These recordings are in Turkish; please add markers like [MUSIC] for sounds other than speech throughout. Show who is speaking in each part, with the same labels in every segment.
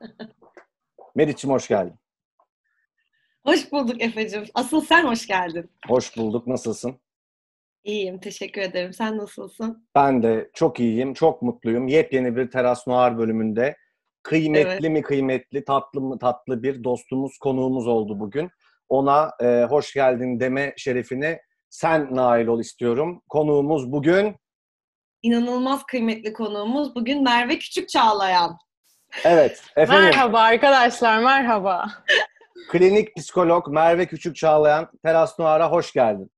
Speaker 1: [LAUGHS] Meriç'im hoş geldin.
Speaker 2: Hoş bulduk Efe'cim. Asıl sen hoş geldin.
Speaker 1: Hoş bulduk. Nasılsın?
Speaker 2: İyiyim. Teşekkür ederim. Sen nasılsın?
Speaker 1: Ben de çok iyiyim. Çok mutluyum. Yepyeni bir Teras Noir bölümünde kıymetli evet. mi kıymetli, tatlı mı tatlı bir dostumuz, konuğumuz oldu bugün. Ona e, hoş geldin deme şerefine sen nail ol istiyorum. Konuğumuz bugün...
Speaker 2: İnanılmaz kıymetli konuğumuz bugün Merve Küçük Çağlayan.
Speaker 1: Evet.
Speaker 3: Efendim. Merhaba arkadaşlar, merhaba.
Speaker 1: Klinik psikolog Merve Küçük Çağlayan Teras Noir'a hoş geldin.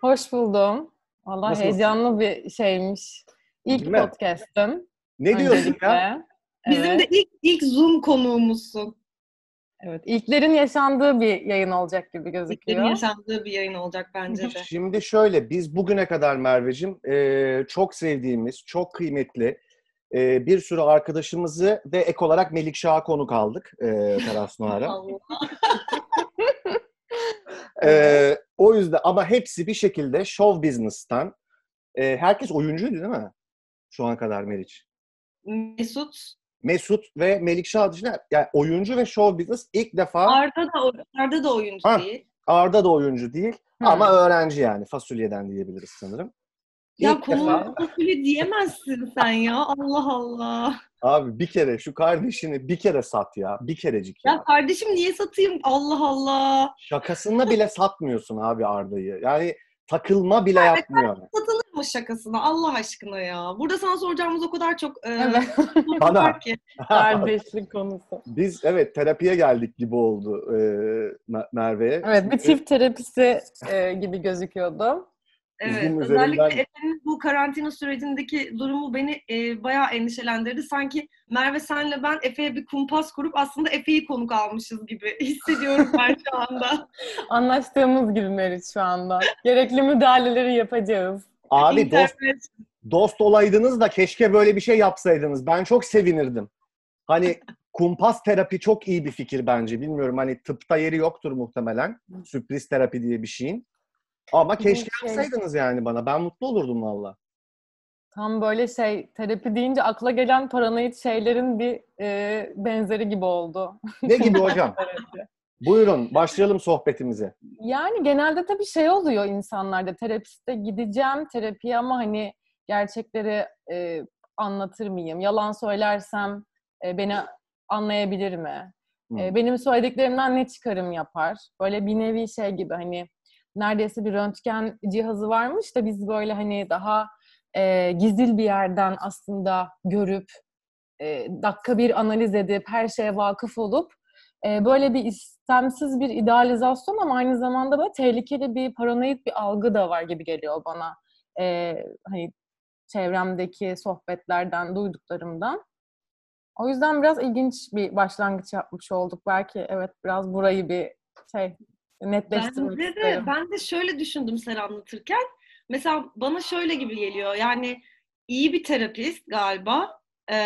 Speaker 3: Hoş buldum. Valla heyecanlı bir şeymiş. İlk Değil podcast'ım.
Speaker 1: Ne diyorsun ya?
Speaker 2: Bizim evet. de ilk ilk Zoom konuğumuzsun.
Speaker 3: Evet, ilklerin yaşandığı bir yayın olacak gibi gözüküyor.
Speaker 2: İlklerin yaşandığı bir yayın olacak bence de.
Speaker 1: Şimdi şöyle, biz bugüne kadar Merveciğim e, çok sevdiğimiz, çok kıymetli e, bir sürü arkadaşımızı ve ek olarak Melikşah'a konuk aldık e, Teras Noir'a. e, o yüzden ama hepsi bir şekilde show business'tan. E, herkes oyuncuydu değil mi? Şu ana kadar Meriç.
Speaker 2: Mesut.
Speaker 1: Mesut ve Melikşah dışında yani oyuncu ve show business ilk defa...
Speaker 2: Arda da, Arda da oyuncu ha, değil.
Speaker 1: Arda da oyuncu değil Hı. ama öğrenci yani fasulyeden diyebiliriz sanırım.
Speaker 2: Ya konu fasulye diyemezsin sen ya. Allah Allah.
Speaker 1: Abi bir kere şu kardeşini bir kere sat ya. Bir kerecik
Speaker 2: ya. Ya kardeşim niye satayım? Allah Allah.
Speaker 1: Şakasında bile satmıyorsun abi Arda'yı. Yani takılma bile evet, yapmıyor.
Speaker 2: Satılır mı şakasına Allah aşkına ya? Burada sana soracağımız o kadar çok e, evet.
Speaker 1: Bana.
Speaker 3: ki. [LAUGHS] Kardeşlik konusu.
Speaker 1: Biz evet terapiye geldik gibi oldu e, Merve'ye.
Speaker 3: Evet bir çift terapisi e, gibi gözüküyordu.
Speaker 2: Evet, özellikle üzerinden... Efe'nin bu karantina sürecindeki durumu beni e, bayağı endişelendirdi. Sanki Merve senle ben Efe'ye bir kumpas kurup aslında Efe'yi konuk almışız gibi [LAUGHS] hissediyorum ben şu anda. [LAUGHS]
Speaker 3: Anlaştığımız gibi Meriç şu anda. Gerekli müdahaleleri yapacağız.
Speaker 1: Abi dost, dost olaydınız da keşke böyle bir şey yapsaydınız. Ben çok sevinirdim. Hani [LAUGHS] kumpas terapi çok iyi bir fikir bence. Bilmiyorum hani tıpta yeri yoktur muhtemelen. Sürpriz terapi diye bir şeyin. Ama keşke şey, yapsaydınız yani bana. Ben mutlu olurdum valla.
Speaker 3: Tam böyle şey terapi deyince akla gelen paranoid şeylerin bir e, benzeri gibi oldu.
Speaker 1: Ne gibi hocam? [LAUGHS] Buyurun başlayalım sohbetimize.
Speaker 3: Yani genelde tabii şey oluyor insanlarda terapiste gideceğim terapiye ama hani gerçekleri e, anlatır mıyım? Yalan söylersem e, beni anlayabilir mi? E, benim söylediklerimden ne çıkarım yapar? Böyle bir nevi şey gibi hani neredeyse bir röntgen cihazı varmış da biz böyle hani daha e, gizil bir yerden aslında görüp e, dakika bir analiz edip her şeye vakıf olup e, böyle bir istemsiz bir idealizasyon ama aynı zamanda böyle tehlikeli bir paranoid bir algı da var gibi geliyor bana. E, hani çevremdeki sohbetlerden, duyduklarımdan. O yüzden biraz ilginç bir başlangıç yapmış olduk. Belki evet biraz burayı bir şey netleştirmek
Speaker 2: Bence de, Ben de şöyle düşündüm sen anlatırken. Mesela bana şöyle gibi geliyor. Yani iyi bir terapist galiba. Ee,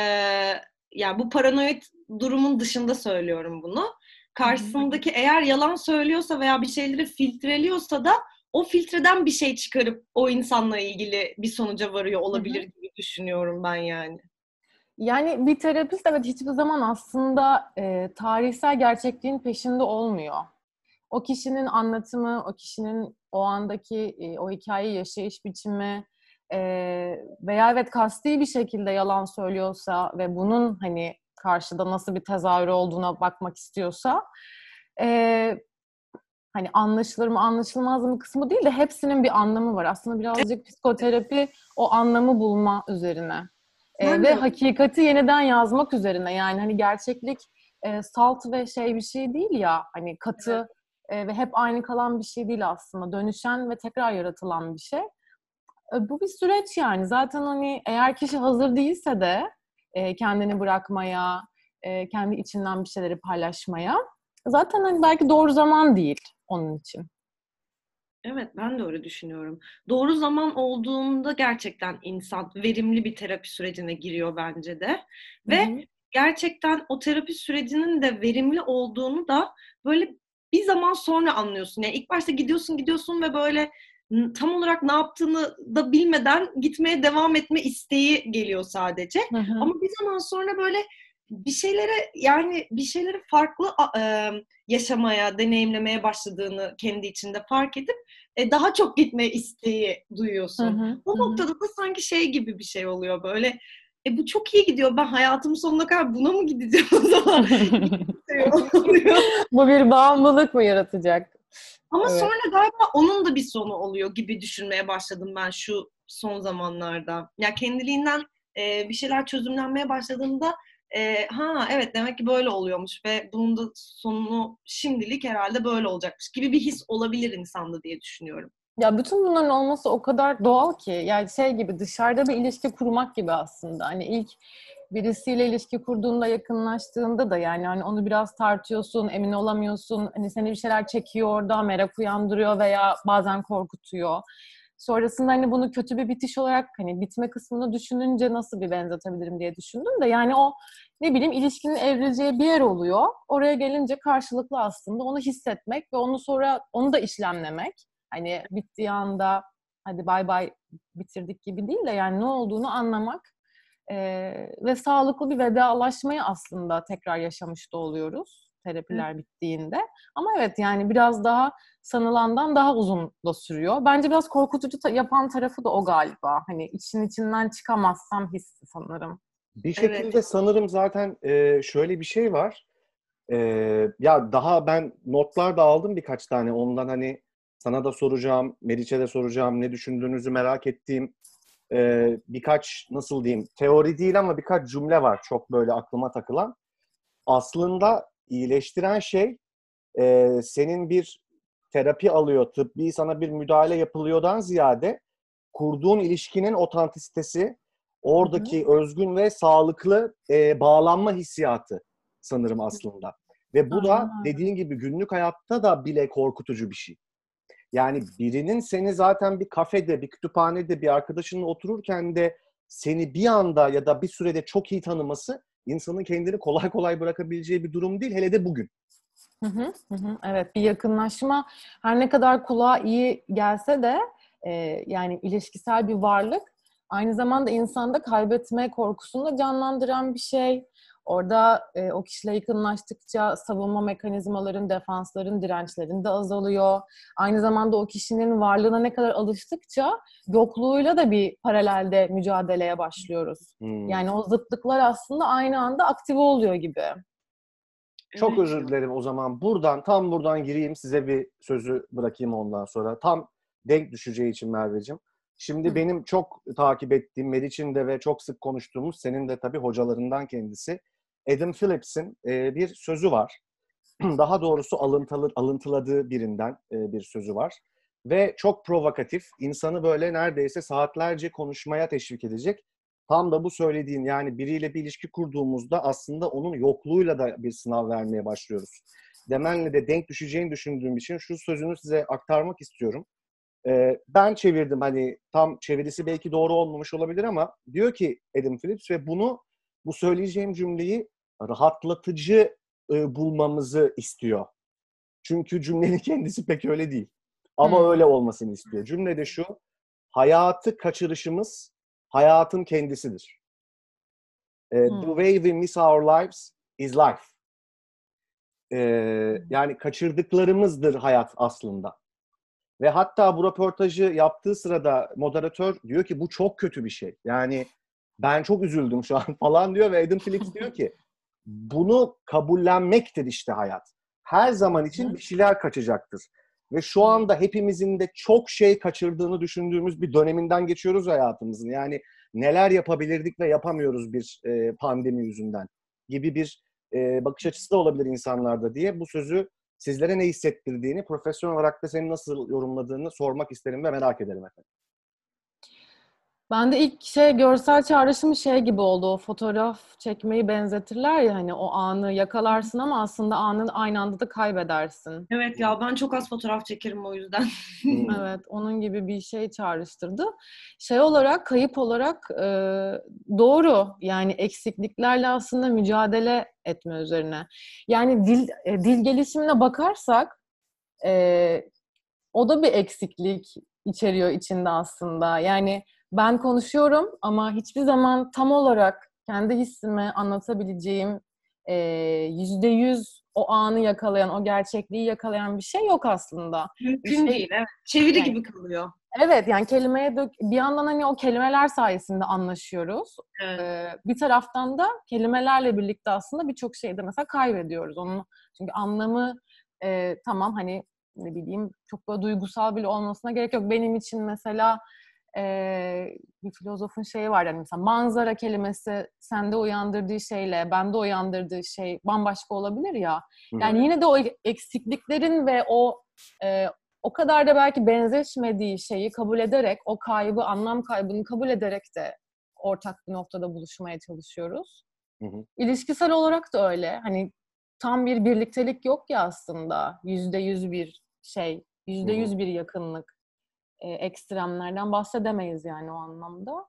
Speaker 2: yani bu paranoid durumun dışında söylüyorum bunu. Karşısındaki eğer yalan söylüyorsa veya bir şeyleri filtreliyorsa da o filtreden bir şey çıkarıp o insanla ilgili bir sonuca varıyor olabilir gibi düşünüyorum ben yani.
Speaker 3: Yani bir terapist evet hiçbir zaman aslında e, tarihsel gerçekliğin peşinde olmuyor o kişinin anlatımı, o kişinin o andaki e, o hikayeyi yaşayış biçimi e, veya evet kasti bir şekilde yalan söylüyorsa ve bunun hani karşıda nasıl bir tezahürü olduğuna bakmak istiyorsa e, hani anlaşılır mı anlaşılmaz mı kısmı değil de hepsinin bir anlamı var. Aslında birazcık psikoterapi o anlamı bulma üzerine. E, ve hakikati yeniden yazmak üzerine. Yani hani gerçeklik e, salt ve şey bir şey değil ya hani katı evet e, ve hep aynı kalan bir şey değil aslında. Dönüşen ve tekrar yaratılan bir şey. E, bu bir süreç yani. Zaten hani eğer kişi hazır değilse de e, kendini bırakmaya, e, kendi içinden bir şeyleri paylaşmaya zaten hani belki doğru zaman değil onun için.
Speaker 2: Evet ben de öyle düşünüyorum. Doğru zaman olduğunda gerçekten insan verimli bir terapi sürecine giriyor bence de. Ve Hı-hı. gerçekten o terapi sürecinin de verimli olduğunu da böyle bir zaman sonra anlıyorsun. Yani ilk başta gidiyorsun gidiyorsun ve böyle tam olarak ne yaptığını da bilmeden gitmeye devam etme isteği geliyor sadece. Hı hı. Ama bir zaman sonra böyle bir şeylere yani bir şeyleri farklı e, yaşamaya, deneyimlemeye başladığını kendi içinde fark edip e, daha çok gitme isteği duyuyorsun. Hı hı, o noktada da sanki şey gibi bir şey oluyor böyle. E bu çok iyi gidiyor. Ben hayatımın sonuna kadar buna mı gideceğim o zaman? [LAUGHS] [LAUGHS]
Speaker 3: bu bir bağımlılık mı yaratacak?
Speaker 2: Ama evet. sonra galiba onun da bir sonu oluyor gibi düşünmeye başladım ben şu son zamanlarda. Ya kendiliğinden e, bir şeyler çözümlenmeye başladığında e, ha evet demek ki böyle oluyormuş ve bunun da sonunu şimdilik herhalde böyle olacakmış gibi bir his olabilir insanda diye düşünüyorum.
Speaker 3: Ya bütün bunların olması o kadar doğal ki yani şey gibi dışarıda bir ilişki kurmak gibi aslında. Hani ilk birisiyle ilişki kurduğunda, yakınlaştığında da yani hani onu biraz tartıyorsun, emin olamıyorsun. Hani seni bir şeyler çekiyor orada, merak uyandırıyor veya bazen korkutuyor. Sonrasında hani bunu kötü bir bitiş olarak hani bitme kısmını düşününce nasıl bir benzetebilirim diye düşündüm de yani o ne bileyim ilişkinin evrileceği bir yer oluyor. Oraya gelince karşılıklı aslında onu hissetmek ve onu sonra onu da işlemlemek. Hani bittiği anda hadi bay bay bitirdik gibi değil de yani ne olduğunu anlamak e, ve sağlıklı bir vedalaşmayı aslında tekrar yaşamış da oluyoruz terapiler Hı. bittiğinde. Ama evet yani biraz daha sanılandan daha uzun da sürüyor. Bence biraz korkutucu ta- yapan tarafı da o galiba. Hani için içinden çıkamazsam hissi sanırım.
Speaker 1: Bir şekilde evet. sanırım zaten e, şöyle bir şey var. E, ya daha ben notlar da aldım birkaç tane. Ondan hani sana da soracağım, Meriç'e de soracağım. Ne düşündüğünüzü merak ettiğim e, birkaç nasıl diyeyim teori değil ama birkaç cümle var çok böyle aklıma takılan. Aslında iyileştiren şey e, senin bir terapi alıyor, tıbbi sana bir müdahale yapılıyordan ziyade kurduğun ilişkinin otantisitesi, oradaki Hı-hı. özgün ve sağlıklı e, bağlanma hissiyatı sanırım aslında. Ve bu da dediğin gibi günlük hayatta da bile korkutucu bir şey. Yani birinin seni zaten bir kafede, bir kütüphanede, bir arkadaşınla otururken de seni bir anda ya da bir sürede çok iyi tanıması insanın kendini kolay kolay bırakabileceği bir durum değil. Hele de bugün.
Speaker 3: Hı hı, hı. Evet bir yakınlaşma her ne kadar kulağa iyi gelse de e, yani ilişkisel bir varlık aynı zamanda insanda kaybetme korkusunu da canlandıran bir şey. Orada e, o kişiyle yakınlaştıkça savunma mekanizmaların, defansların, dirençlerin de azalıyor. Aynı zamanda o kişinin varlığına ne kadar alıştıkça yokluğuyla da bir paralelde mücadeleye başlıyoruz. Hmm. Yani o zıtlıklar aslında aynı anda aktive oluyor gibi.
Speaker 1: Çok evet. özür dilerim o zaman. Buradan, tam buradan gireyim size bir sözü bırakayım ondan sonra. Tam denk düşeceği için Merveciğim. Şimdi Hı. benim çok takip ettiğim, Meriç'in de ve çok sık konuştuğumuz, senin de tabii hocalarından kendisi. Adam Phillips'in e, bir sözü var. [CLEARS THROAT] Daha doğrusu alıntılı, alıntıladığı birinden e, bir sözü var. Ve çok provokatif, insanı böyle neredeyse saatlerce konuşmaya teşvik edecek Tam da bu söylediğin yani biriyle bir ilişki kurduğumuzda aslında onun yokluğuyla da bir sınav vermeye başlıyoruz. Demenle de denk düşeceğini düşündüğüm için şu sözünü size aktarmak istiyorum. Ee, ben çevirdim hani tam çevirisi belki doğru olmamış olabilir ama diyor ki Adam Phillips ve bunu bu söyleyeceğim cümleyi rahatlatıcı e, bulmamızı istiyor. Çünkü cümlenin [LAUGHS] kendisi pek öyle değil. Ama hmm. öyle olmasını istiyor. Cümle de şu, hayatı kaçırışımız hayatın kendisidir. E, hmm. The way we miss our lives is life. E, yani kaçırdıklarımızdır hayat aslında. Ve hatta bu röportajı yaptığı sırada moderatör diyor ki bu çok kötü bir şey. Yani ben çok üzüldüm şu an [LAUGHS] falan diyor ve Adam Phillips diyor ki bunu kabullenmektir işte hayat. Her zaman için bir şeyler kaçacaktır. Ve şu anda hepimizin de çok şey kaçırdığını düşündüğümüz bir döneminden geçiyoruz hayatımızın. Yani neler yapabilirdik ve yapamıyoruz bir e, pandemi yüzünden gibi bir e, bakış açısı da olabilir insanlarda diye bu sözü sizlere ne hissettirdiğini, profesyonel olarak da senin nasıl yorumladığını sormak isterim ve merak ederim efendim.
Speaker 3: Ben de ilk şey görsel çağrışımı şey gibi oldu. O fotoğraf çekmeyi benzetirler ya hani o anı yakalarsın ama aslında anı aynı anda da kaybedersin.
Speaker 2: Evet ya ben çok az fotoğraf çekerim o yüzden.
Speaker 3: Hmm. [LAUGHS] evet onun gibi bir şey çağrıştırdı. Şey olarak kayıp olarak e, doğru yani eksikliklerle aslında mücadele etme üzerine. Yani dil e, dil gelişimine bakarsak e, o da bir eksiklik içeriyor içinde aslında. Yani ben konuşuyorum ama hiçbir zaman tam olarak kendi hissimi anlatabileceğim yüzde yüz o anı yakalayan, o gerçekliği yakalayan bir şey yok aslında.
Speaker 2: Mümkün
Speaker 3: şey,
Speaker 2: değil. Evet. Çeviri yani, gibi kalıyor.
Speaker 3: Evet yani kelimeye dök bir yandan hani o kelimeler sayesinde anlaşıyoruz.
Speaker 2: Evet.
Speaker 3: Ee, bir taraftan da kelimelerle birlikte aslında birçok şeyde mesela kaybediyoruz. Onun çünkü anlamı e, tamam hani ne bileyim çok böyle duygusal bile olmasına gerek yok. Benim için mesela e, bir filozofun şeyi var yani mesela manzara kelimesi sende uyandırdığı şeyle bende uyandırdığı şey bambaşka olabilir ya. Yani yine de o eksikliklerin ve o e, o kadar da belki benzeşmediği şeyi kabul ederek, o kaybı, anlam kaybını kabul ederek de ortak bir noktada buluşmaya çalışıyoruz. Hı hı. İlişkisel olarak da öyle. Hani tam bir birliktelik yok ya aslında. Yüzde yüz bir şey, yüzde yüz bir yakınlık. E, ekstremlerden bahsedemeyiz yani o anlamda.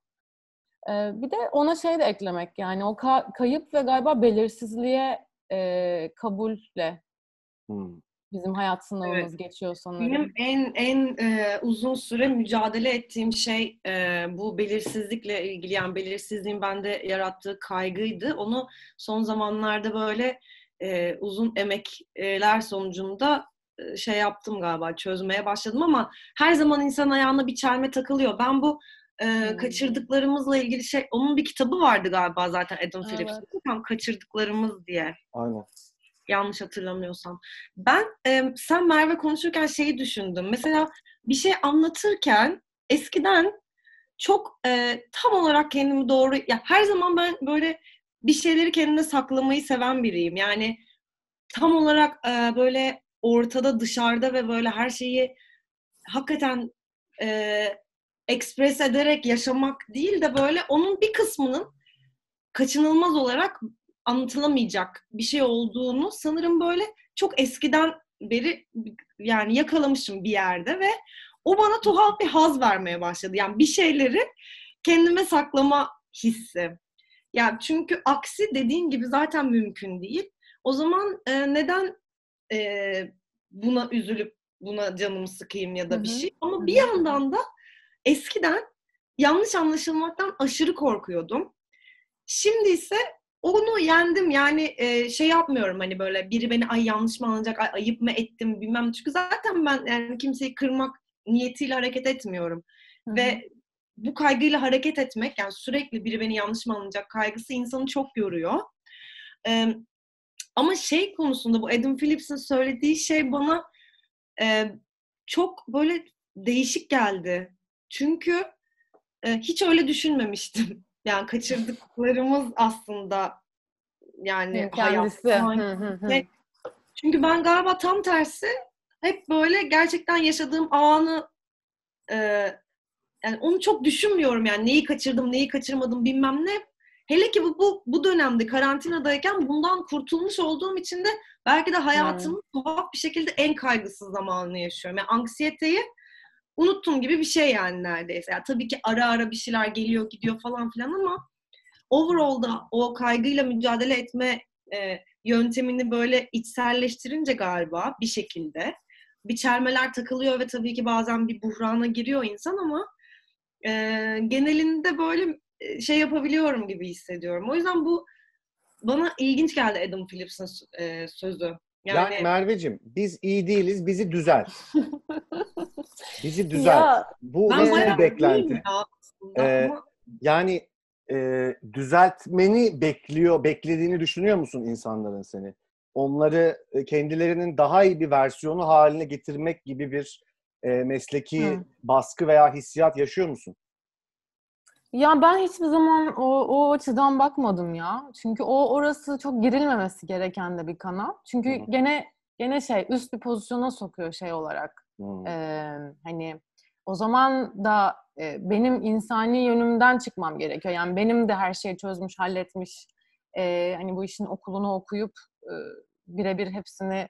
Speaker 3: E, bir de ona şey de eklemek yani o ka- kayıp ve galiba belirsizliğe e, kabulle hmm bizim hayat sınavımız evet. geçiyor sanırım.
Speaker 2: Benim en en e, uzun süre mücadele ettiğim şey e, bu belirsizlikle ilgili yani belirsizliğin bende yarattığı kaygıydı. Onu son zamanlarda böyle e, uzun emekler sonucunda şey yaptım galiba çözmeye başladım ama her zaman insan ayağına bir çelme takılıyor. Ben bu e, hmm. kaçırdıklarımızla ilgili şey onun bir kitabı vardı galiba zaten Adam evet. Phillips'in tam kaçırdıklarımız diye.
Speaker 1: Aynen
Speaker 2: yanlış hatırlamıyorsam. Ben e, sen Merve konuşurken şeyi düşündüm. Mesela bir şey anlatırken eskiden çok e, tam olarak kendimi doğru ya her zaman ben böyle bir şeyleri kendime saklamayı seven biriyim. Yani tam olarak e, böyle ortada dışarıda ve böyle her şeyi hakikaten e, ekspres ederek yaşamak değil de böyle onun bir kısmının kaçınılmaz olarak anlatılamayacak bir şey olduğunu sanırım böyle çok eskiden beri yani yakalamışım bir yerde ve o bana tuhaf bir haz vermeye başladı. Yani bir şeyleri kendime saklama hissi. Yani çünkü aksi dediğin gibi zaten mümkün değil. O zaman e, neden e, buna üzülüp buna canımı sıkayım ya da Hı-hı. bir şey. Ama bir yandan da eskiden yanlış anlaşılmaktan aşırı korkuyordum. Şimdi ise onu yendim yani e, şey yapmıyorum hani böyle biri beni ay yanlış mı anlayacak ay ayıp mı ettim bilmem çünkü zaten ben yani kimseyi kırmak niyetiyle hareket etmiyorum Hı-hı. ve bu kaygıyla hareket etmek yani sürekli biri beni yanlış mı anlayacak kaygısı insanı çok yoruyor. E, ama şey konusunda bu Adam Phillips'in söylediği şey bana e, çok böyle değişik geldi. Çünkü e, hiç öyle düşünmemiştim. [LAUGHS] Yani kaçırdıklarımız aslında yani
Speaker 3: kendisi.
Speaker 2: hayat. Çünkü ben galiba tam tersi hep böyle gerçekten yaşadığım anı e, yani onu çok düşünmüyorum yani neyi kaçırdım, neyi kaçırmadım bilmem ne. Hele ki bu, bu, bu dönemde karantinadayken bundan kurtulmuş olduğum için de belki de hayatımın hmm. tuhaf bir şekilde en kaygısız zamanını yaşıyorum. Yani anksiyeteyi unuttum gibi bir şey yani neredeyse. Yani tabii ki ara ara bir şeyler geliyor gidiyor falan filan ama overall'da o kaygıyla mücadele etme e, yöntemini böyle içselleştirince galiba bir şekilde bir çelmeler takılıyor ve tabii ki bazen bir buhrana giriyor insan ama e, genelinde böyle şey yapabiliyorum gibi hissediyorum. O yüzden bu bana ilginç geldi Adam Phillips'in e, sözü.
Speaker 1: Yani, yani Merveciğim biz iyi değiliz bizi düzelt. [LAUGHS] bizi düzelt. Ya, Bu nasıl bir beklenti? Ee, yani e, düzeltmeni bekliyor, beklediğini düşünüyor musun insanların seni? Onları e, kendilerinin daha iyi bir versiyonu haline getirmek gibi bir e, mesleki Hı. baskı veya hissiyat yaşıyor musun?
Speaker 3: Ya ben hiçbir zaman o, o açıdan bakmadım ya. Çünkü o orası çok girilmemesi gereken de bir kanal. Çünkü Hı. gene gene şey üst bir pozisyona sokuyor şey olarak. Ee, hani o zaman da e, benim insani yönümden çıkmam gerekiyor. Yani benim de her şeyi çözmüş, halletmiş, e, hani bu işin okulunu okuyup e, birebir hepsini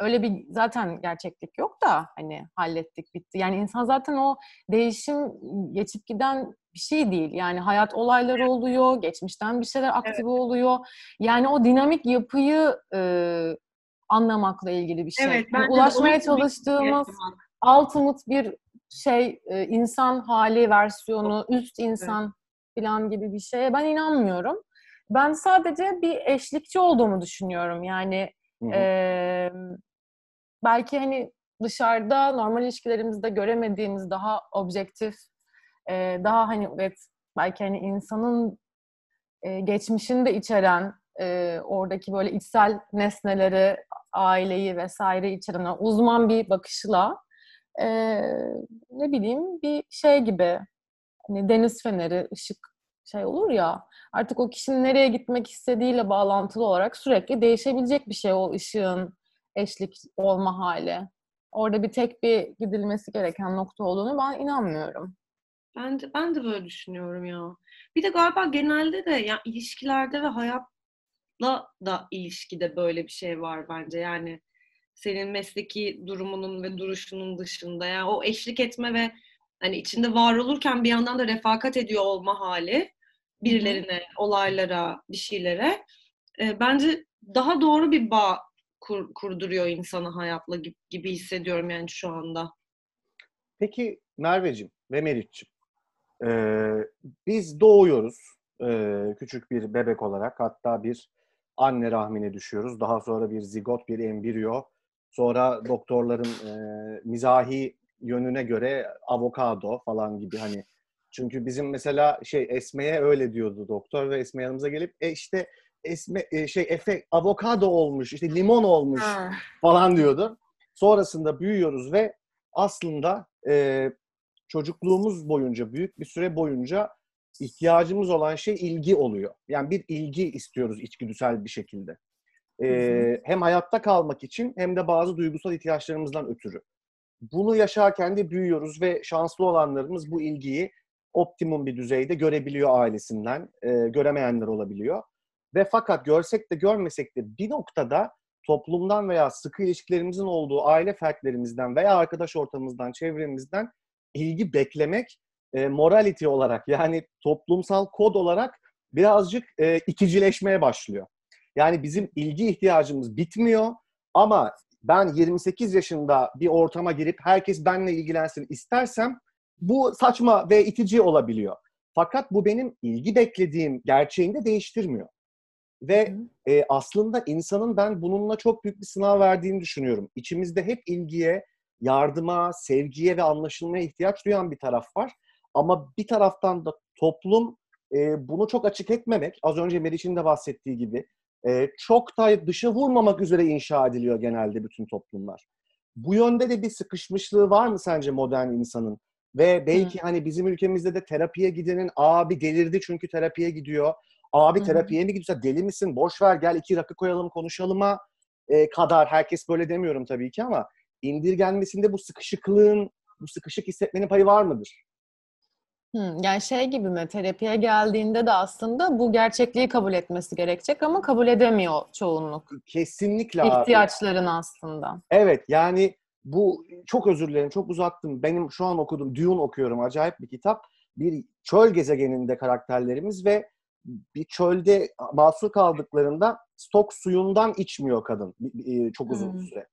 Speaker 3: öyle bir zaten gerçeklik yok da hani hallettik bitti. Yani insan zaten o değişim geçip giden bir şey değil. Yani hayat olayları oluyor, geçmişten bir şeyler aktive evet. oluyor. Yani o dinamik yapıyı e, anlamakla ilgili bir şey. Evet, yani ulaşmaya çalıştığımız ultimate bir şey e, insan hali versiyonu, üst insan evet. falan gibi bir şeye ben inanmıyorum. Ben sadece bir eşlikçi olduğumu düşünüyorum. Yani e, belki hani dışarıda normal ilişkilerimizde göremediğimiz daha objektif, e, daha hani evet belki hani insanın e, geçmişini de içeren e, oradaki böyle içsel nesneleri, aileyi vesaire içeren uzman bir bakışla e, ne bileyim bir şey gibi hani deniz feneri, ışık şey olur ya artık o kişinin nereye gitmek istediğiyle bağlantılı olarak sürekli değişebilecek bir şey o ışığın eşlik olma hali. Orada bir tek bir gidilmesi gereken nokta olduğunu ben inanmıyorum.
Speaker 2: Ben de, ben de böyle düşünüyorum ya. Bir de galiba genelde de ya ilişkilerde ve hayatla da ilişkide böyle bir şey var bence. Yani senin mesleki durumunun ve duruşunun dışında yani o eşlik etme ve hani içinde var olurken bir yandan da refakat ediyor olma hali birilerine, olaylara, bir şeylere e, bence daha doğru bir bağ kur, kurduruyor insanı hayatla gibi, gibi hissediyorum yani şu anda.
Speaker 1: Peki Merveciğim ve Meriç'ciğim e, biz doğuyoruz e, küçük bir bebek olarak hatta bir anne rahmine düşüyoruz. Daha sonra bir zigot, bir embriyo. Sonra doktorların e, mizahi yönüne göre avokado falan gibi hani çünkü bizim mesela şey Esme'ye öyle diyordu doktor ve Esme yanımıza gelip e işte Esme e, şey Efe avokado olmuş işte limon olmuş falan diyordu. Sonrasında büyüyoruz ve aslında e, çocukluğumuz boyunca büyük bir süre boyunca ihtiyacımız olan şey ilgi oluyor. Yani bir ilgi istiyoruz içgüdüsel bir şekilde. E, hem hayatta kalmak için hem de bazı duygusal ihtiyaçlarımızdan ötürü. Bunu yaşarken de büyüyoruz ve şanslı olanlarımız bu ilgiyi optimum bir düzeyde görebiliyor ailesinden. E, göremeyenler olabiliyor. Ve fakat görsek de görmesek de bir noktada toplumdan veya sıkı ilişkilerimizin olduğu aile fertlerimizden veya arkadaş ortamımızdan, çevremizden ilgi beklemek e, morality olarak yani toplumsal kod olarak birazcık e, ikicileşmeye başlıyor. Yani bizim ilgi ihtiyacımız bitmiyor ama ben 28 yaşında bir ortama girip herkes benimle ilgilensin istersem bu saçma ve itici olabiliyor. Fakat bu benim ilgi beklediğim gerçeğini de değiştirmiyor. Ve e, aslında insanın ben bununla çok büyük bir sınav verdiğini düşünüyorum. İçimizde hep ilgiye, yardıma, sevgiye ve anlaşılmaya ihtiyaç duyan bir taraf var. Ama bir taraftan da toplum e, bunu çok açık etmemek, az önce Meriç'in de bahsettiği gibi, e, çok da dışa vurmamak üzere inşa ediliyor genelde bütün toplumlar. Bu yönde de bir sıkışmışlığı var mı sence modern insanın? Ve belki Hı. hani bizim ülkemizde de terapiye gidenin abi delirdi çünkü terapiye gidiyor. Abi Hı. terapiye mi gidiyorsa deli misin? Boş ver gel iki rakı koyalım konuşalıma e, kadar. Herkes böyle demiyorum tabii ki ama indirgenmesinde bu sıkışıklığın, bu sıkışık hissetmenin payı var mıdır?
Speaker 3: Hmm, yani şey gibi mi terapiye geldiğinde de aslında bu gerçekliği kabul etmesi gerekecek ama kabul edemiyor çoğunluk.
Speaker 1: Kesinlikle
Speaker 3: İhtiyaçların abi. aslında.
Speaker 1: Evet yani bu çok özür dilerim çok uzattım. Benim şu an okudum Dune okuyorum acayip bir kitap. Bir çöl gezegeninde karakterlerimiz ve bir çölde mahsur kaldıklarında stok suyundan içmiyor kadın çok uzun hmm. süre.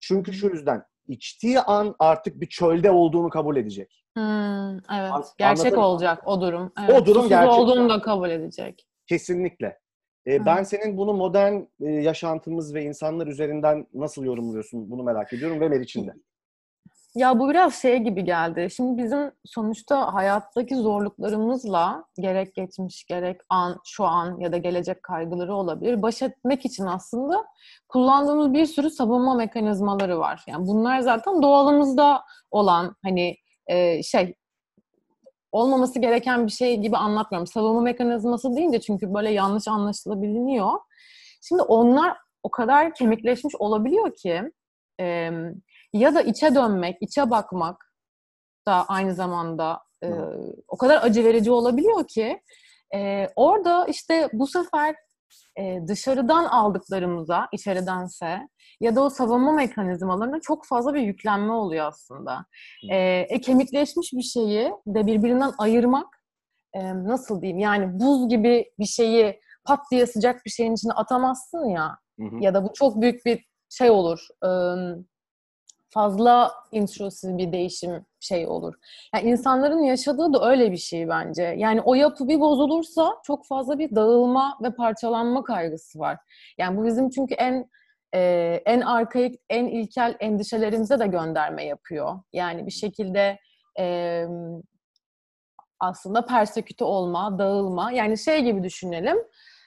Speaker 1: Çünkü şu yüzden içtiği an artık bir çölde olduğunu kabul edecek.
Speaker 3: Hmm, evet. An- gerçek olacak o durum. Evet.
Speaker 1: O durum Susuz gerçek.
Speaker 3: olduğunu da kabul edecek.
Speaker 1: Kesinlikle. Ee, ben senin bunu modern e, yaşantımız ve insanlar üzerinden nasıl yorumluyorsun bunu merak ediyorum ve Meriç'in de.
Speaker 3: Ya bu biraz şey gibi geldi. Şimdi bizim sonuçta hayattaki zorluklarımızla gerek geçmiş gerek an, şu an ya da gelecek kaygıları olabilir. Baş etmek için aslında kullandığımız bir sürü savunma mekanizmaları var. Yani bunlar zaten doğalımızda olan hani e, şey olmaması gereken bir şey gibi anlatmıyorum. Savunma mekanizması deyince çünkü böyle yanlış anlaşılabiliyor. Şimdi onlar o kadar kemikleşmiş olabiliyor ki ya da içe dönmek, içe bakmak da aynı zamanda e, o kadar acı verici olabiliyor ki e, orada işte bu sefer e, dışarıdan aldıklarımıza, içeridense ya da o savunma mekanizmalarına çok fazla bir yüklenme oluyor aslında. E, e, kemikleşmiş bir şeyi de birbirinden ayırmak e, nasıl diyeyim yani buz gibi bir şeyi pat diye sıcak bir şeyin içine atamazsın ya hı hı. ya da bu çok büyük bir şey olur. E, fazla intrusif bir değişim şey olur. Yani insanların yaşadığı da öyle bir şey bence. Yani o yapı bir bozulursa çok fazla bir dağılma ve parçalanma kaygısı var. Yani bu bizim çünkü en e, en arkaik, en ilkel endişelerimize de gönderme yapıyor. Yani bir şekilde e, aslında perseküte olma, dağılma. Yani şey gibi düşünelim.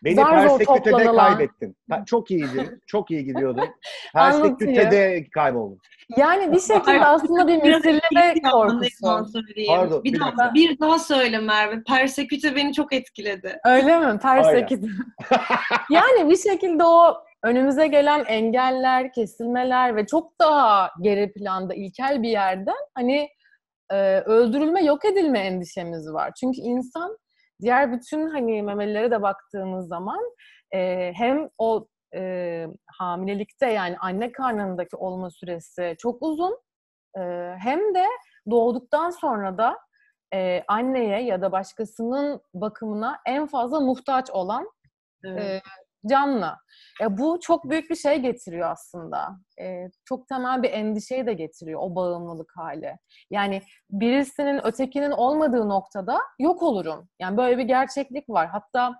Speaker 1: Beni
Speaker 3: Zar zor
Speaker 1: persekütede
Speaker 3: toplanılan-
Speaker 1: kaybettin. Ben çok iyiydi. Çok iyi gidiyordun. [LAUGHS] Persekütede kayboldum.
Speaker 3: Yani bir şekilde aslında bir misilleme korkusu.
Speaker 1: Pardon,
Speaker 2: bir,
Speaker 1: bir
Speaker 2: daha, bir daha söyle Merve. Perseküte beni çok etkiledi.
Speaker 3: Öyle mi? Perseküte. [LAUGHS] yani bir şekilde o önümüze gelen engeller, kesilmeler ve çok daha geri planda ilkel bir yerden hani e, öldürülme, yok edilme endişemiz var. Çünkü insan diğer bütün hani memelilere de baktığımız zaman e, hem o e, hamilelikte yani anne karnındaki olma süresi çok uzun e, hem de doğduktan sonra da e, anneye ya da başkasının bakımına en fazla muhtaç olan
Speaker 2: Evet.
Speaker 3: e, canlı. Ya bu çok büyük bir şey getiriyor aslında. E, çok temel bir endişeyi de getiriyor o bağımlılık hali. Yani birisinin ötekinin olmadığı noktada yok olurum. Yani böyle bir gerçeklik var. Hatta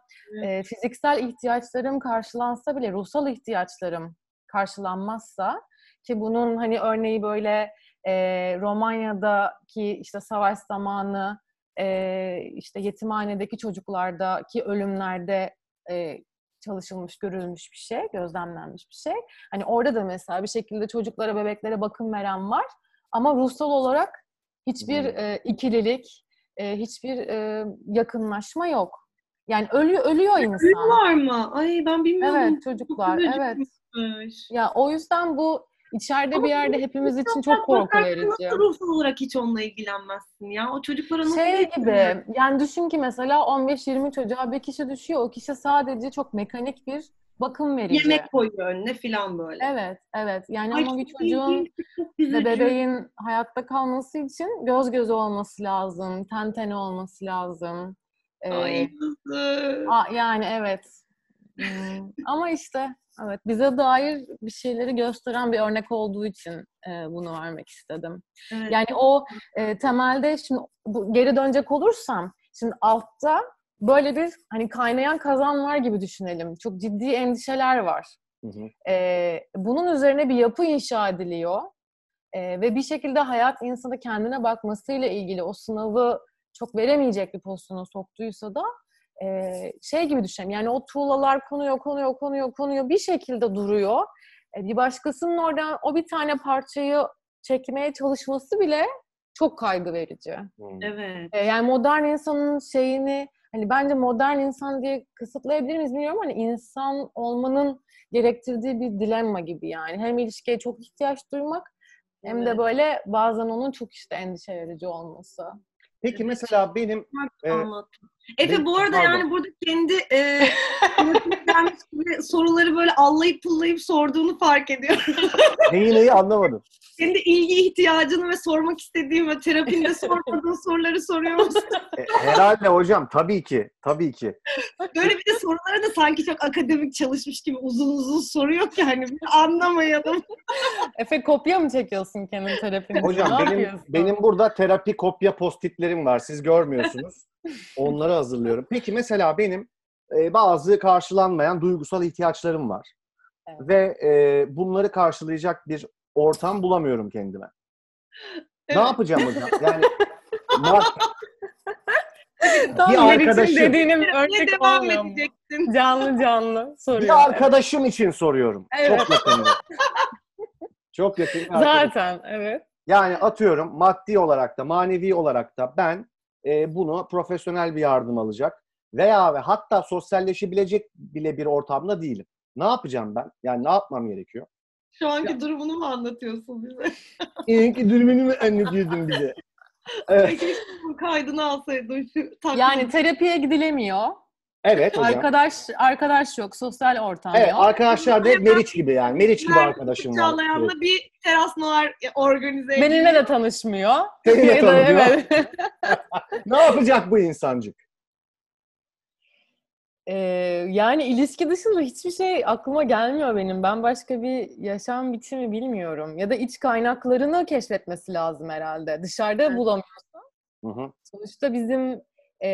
Speaker 3: e, fiziksel ihtiyaçlarım karşılansa bile ruhsal ihtiyaçlarım karşılanmazsa ki bunun hani örneği böyle e, Romanya'daki işte savaş zamanı e, işte yetimhanedeki çocuklardaki ölümlerde e, çalışılmış, görülmüş bir şey, gözlemlenmiş bir şey. Hani orada da mesela bir şekilde çocuklara, bebeklere bakım veren var ama ruhsal olarak hiçbir
Speaker 1: Hmm.
Speaker 3: e, ikililik, e, hiçbir e, yakınlaşma yok. Yani ölüyor, ölüyor insan.
Speaker 2: Ölüyorlar mı? Ay ben bilmiyordum.
Speaker 3: Evet çocuklar, evet. Ya o yüzden bu içeride
Speaker 2: Ama
Speaker 3: bir yerde hepimiz için çok korku verici.
Speaker 2: Nasıl ruhsal olarak hiç onunla ilgilenmezsin ya? O çocuklara nasıl
Speaker 3: Şey gibi, yani düşün ki mesela 15-20 çocuğa bir kişi düşüyor. O kişi sadece çok mekanik bir bakım verici.
Speaker 2: Yemek koyuyor önüne falan böyle.
Speaker 3: Evet, evet. Yani
Speaker 2: Ay,
Speaker 3: ama bir çocuğun ve bebeğin hayatta kalması için göz göze olması lazım, ten tene olması lazım. Ee,
Speaker 2: Ay
Speaker 3: a- yani evet. Hmm, ama işte evet bize dair bir şeyleri gösteren bir örnek olduğu için e, bunu vermek istedim.
Speaker 2: Evet.
Speaker 3: Yani o e, temelde şimdi bu, geri dönecek olursam şimdi altta böyle bir hani kaynayan kazan var gibi düşünelim. Çok ciddi endişeler var.
Speaker 1: Hı hı.
Speaker 3: Ee, bunun üzerine bir yapı inşa ediliyor. Ee, ve bir şekilde hayat insanı kendine bakmasıyla ilgili o sınavı çok veremeyecek bir pozisyona soktuysa da e, şey gibi düşünelim. Yani o tuğlalar konuyor, konuyor, konuyor, konuyor. Bir şekilde duruyor. E, bir başkasının oradan o bir tane parçayı çekmeye çalışması bile çok kaygı verici.
Speaker 1: Hı.
Speaker 2: Evet.
Speaker 3: E, yani modern insanın şeyini hani bence modern insan diye kısıtlayabilir miyiz bilmiyorum hani insan olmanın gerektirdiği bir dilemma gibi yani. Hem ilişkiye çok ihtiyaç duymak hem de böyle bazen onun çok işte endişe verici olması.
Speaker 1: Peki mesela benim e.
Speaker 2: Efe bu arada
Speaker 1: pardon.
Speaker 2: yani burada kendi e, soruları böyle allayıp pullayıp sorduğunu fark ediyorum. [LAUGHS]
Speaker 1: neyi neyi anlamadım.
Speaker 2: kendi ilgi ihtiyacını ve sormak istediğin ve terapinde sormadığın [LAUGHS] soruları soruyor musun?
Speaker 1: E, herhalde hocam tabii ki. Tabii ki.
Speaker 2: Böyle bir de sorulara da sanki çok akademik çalışmış gibi uzun uzun soruyor ki hani bir anlamayalım. [LAUGHS]
Speaker 3: Efe kopya mı çekiyorsun kendi terapinde?
Speaker 1: Hocam benim benim burada terapi kopya postitlerim var. Siz görmüyorsunuz. Onları hazırlıyorum. Peki mesela benim e, bazı karşılanmayan duygusal ihtiyaçlarım var.
Speaker 3: Evet.
Speaker 1: Ve e, bunları karşılayacak bir ortam bulamıyorum kendime. Ne
Speaker 2: Evet.
Speaker 1: yapacağım hocam? [LAUGHS] Yani
Speaker 3: Tam
Speaker 1: bir arkadaşım-
Speaker 3: dediğinin
Speaker 2: Ne
Speaker 3: örnek
Speaker 2: devam
Speaker 3: olmuyor mu?
Speaker 2: edecektin?
Speaker 3: Canlı canlı soruyor.
Speaker 1: bir arkadaşım için soruyorum.
Speaker 3: Evet.
Speaker 1: Çok yakında. Çok yakın.
Speaker 3: Zaten evet.
Speaker 1: Yani atıyorum maddi olarak da manevi olarak da ben e, bunu profesyonel bir yardım alacak veya ve hatta sosyalleşebilecek bile bir ortamda değilim. Ne yapacağım ben? Yani ne yapmam gerekiyor?
Speaker 2: Şu anki durumunu mu anlatıyorsun bize?
Speaker 1: İyi durumunu mu anlatıyordun bize? Evet,
Speaker 2: Peki bu kaydını alsaydın şu takvim.
Speaker 3: Yani terapiye gidilemiyor.
Speaker 1: Evet hocam.
Speaker 3: Arkadaş arkadaş yok, sosyal ortam
Speaker 1: Evet
Speaker 3: yok.
Speaker 1: arkadaşlar da hep Meriç gibi yani. Meriç gibi arkadaşım var.
Speaker 2: Çağlayan'la bir teras noir organize ediyor.
Speaker 3: Benimle de tanışmıyor. [LAUGHS]
Speaker 1: Seninle tanımıyor.
Speaker 3: evet. [LAUGHS] [LAUGHS]
Speaker 1: Ne yapacak bu insancık?
Speaker 3: Ee, yani ilişki dışında hiçbir şey aklıma gelmiyor benim. Ben başka bir yaşam biçimi bilmiyorum. Ya da iç kaynaklarını keşfetmesi lazım herhalde. Dışarıda
Speaker 2: Evet.
Speaker 3: bulamıyorsa.
Speaker 1: Hı hı.
Speaker 3: Sonuçta bizim e,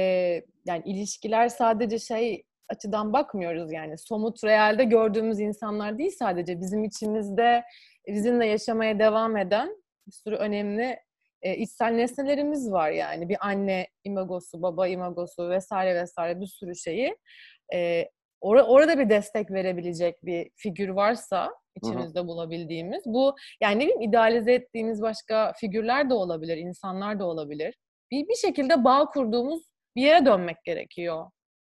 Speaker 3: yani ilişkiler sadece şey açıdan bakmıyoruz yani. Somut realde gördüğümüz insanlar değil sadece. Bizim içimizde bizimle yaşamaya devam eden bir sürü önemli e, içsel nesnelerimiz var yani. Bir anne imagosu, baba imagosu vesaire vesaire bir sürü şeyi e, or- orada bir destek verebilecek bir figür varsa içimizde bulabildiğimiz. Bu yani ne bileyim idealize ettiğimiz başka figürler de olabilir, insanlar da olabilir. Bir, bir şekilde bağ kurduğumuz bir yere dönmek gerekiyor.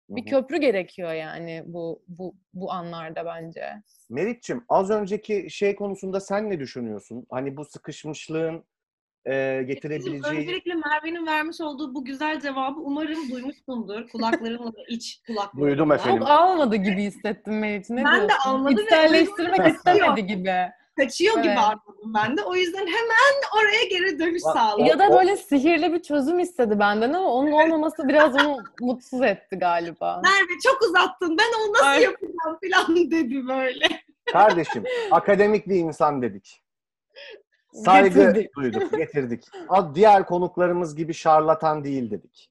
Speaker 3: Bir köprü gerekiyor yani bu bu bu anlarda bence.
Speaker 1: Meriç'ciğim az önceki şey konusunda sen ne düşünüyorsun? Hani bu sıkışmışlığın e, getirebileceği...
Speaker 2: öncelikle Merve'nin vermiş olduğu bu güzel cevabı umarım duymuşsundur. Kulaklarınla da iç kulaklarınla.
Speaker 1: Duydum efendim.
Speaker 3: Çok almadı gibi hissettim Meriç. Ne
Speaker 2: Ben de
Speaker 3: diyorsun?
Speaker 2: almadım ve
Speaker 3: İçselleştirmek istemedi gibi.
Speaker 2: Kaçıyor gibi
Speaker 3: Evet.
Speaker 2: anladım ben de. O yüzden hemen oraya geri dönüş sağladım.
Speaker 3: Ya da böyle sihirli bir çözüm istedi benden ama onun olmaması biraz onu [LAUGHS] mutsuz etti galiba.
Speaker 2: Merve çok uzattın. Ben onu nasıl
Speaker 3: Ay.
Speaker 2: yapacağım falan [LAUGHS] dedi böyle.
Speaker 1: Kardeşim, akademik bir insan dedik. Saygı
Speaker 3: Getirdik.
Speaker 1: duyduk, getirdik. Diğer konuklarımız gibi şarlatan değil dedik.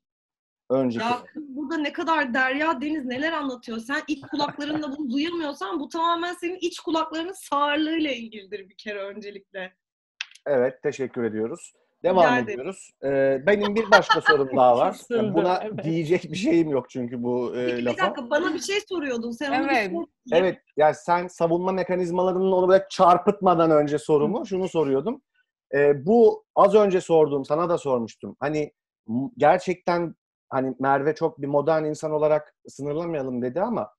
Speaker 1: Önceki.
Speaker 2: Ya burada ne kadar Derya Deniz neler anlatıyor. Sen iç kulaklarınla bunu duyamıyorsan bu tamamen senin iç kulaklarının sağırlığıyla ilgilidir bir kere öncelikle.
Speaker 1: Evet, teşekkür ediyoruz. Devam
Speaker 2: Rica
Speaker 1: ediyoruz. Ee, benim bir başka sorum daha var.
Speaker 3: Kısıldı,
Speaker 1: Buna
Speaker 3: evet.
Speaker 1: diyecek bir şeyim yok çünkü bu e,
Speaker 2: Peki bir
Speaker 1: lafa.
Speaker 2: dakika bana bir şey soruyordun. Sen onu
Speaker 3: Evet.
Speaker 2: bir sor.
Speaker 1: Evet, yani sen savunma mekanizmalarının onu böyle çarpıtmadan önce sorumu şunu soruyordum. Ee, bu az önce sorduğum, sana da sormuştum. Hani gerçekten hani Merve çok bir modern insan olarak sınırlamayalım dedi ama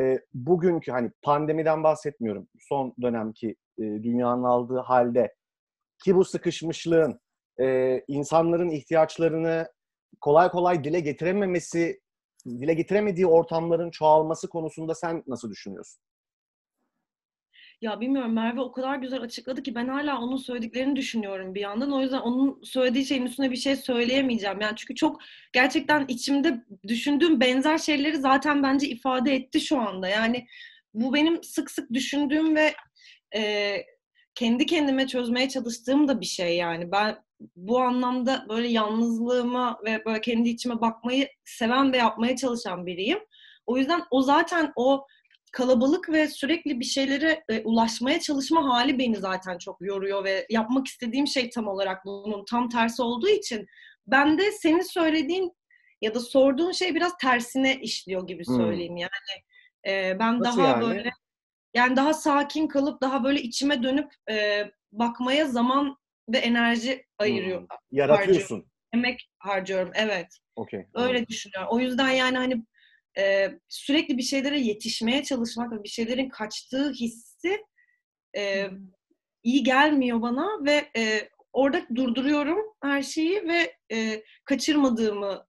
Speaker 1: e, bugünkü hani pandemiden bahsetmiyorum. Son dönemki e, dünyanın aldığı halde ki bu sıkışmışlığın e, insanların ihtiyaçlarını kolay kolay dile getirememesi, dile getiremediği ortamların çoğalması konusunda sen nasıl düşünüyorsun?
Speaker 2: Ya bilmiyorum Merve o kadar güzel açıkladı ki ben hala onun söylediklerini düşünüyorum bir yandan. O yüzden onun söylediği şeyin üstüne bir şey söyleyemeyeceğim. Yani çünkü çok gerçekten içimde düşündüğüm benzer şeyleri zaten bence ifade etti şu anda. Yani bu benim sık sık düşündüğüm ve e, kendi kendime çözmeye çalıştığım da bir şey yani. Ben bu anlamda böyle yalnızlığıma ve böyle kendi içime bakmayı seven ve yapmaya çalışan biriyim. O yüzden o zaten o kalabalık ve sürekli bir şeylere e, ulaşmaya çalışma hali beni zaten çok yoruyor ve yapmak istediğim şey tam olarak bunun tam tersi olduğu için ben de senin söylediğin ya da sorduğun şey biraz tersine işliyor gibi
Speaker 1: Hmm.
Speaker 2: söyleyeyim yani. E, ben
Speaker 1: Nasıl
Speaker 2: daha
Speaker 1: yani?
Speaker 2: böyle yani daha sakin kalıp daha böyle içime dönüp e, bakmaya zaman ve enerji ayırıyor.
Speaker 1: Hmm. Yaratıyorsun.
Speaker 2: Emek harcıyorum evet.
Speaker 1: Okey.
Speaker 2: Öyle düşünüyorum. O yüzden yani hani e, sürekli bir şeylere yetişmeye çalışmak ve bir şeylerin kaçtığı hissi e, iyi gelmiyor bana ve e, orada durduruyorum her şeyi ve e, kaçırmadığımı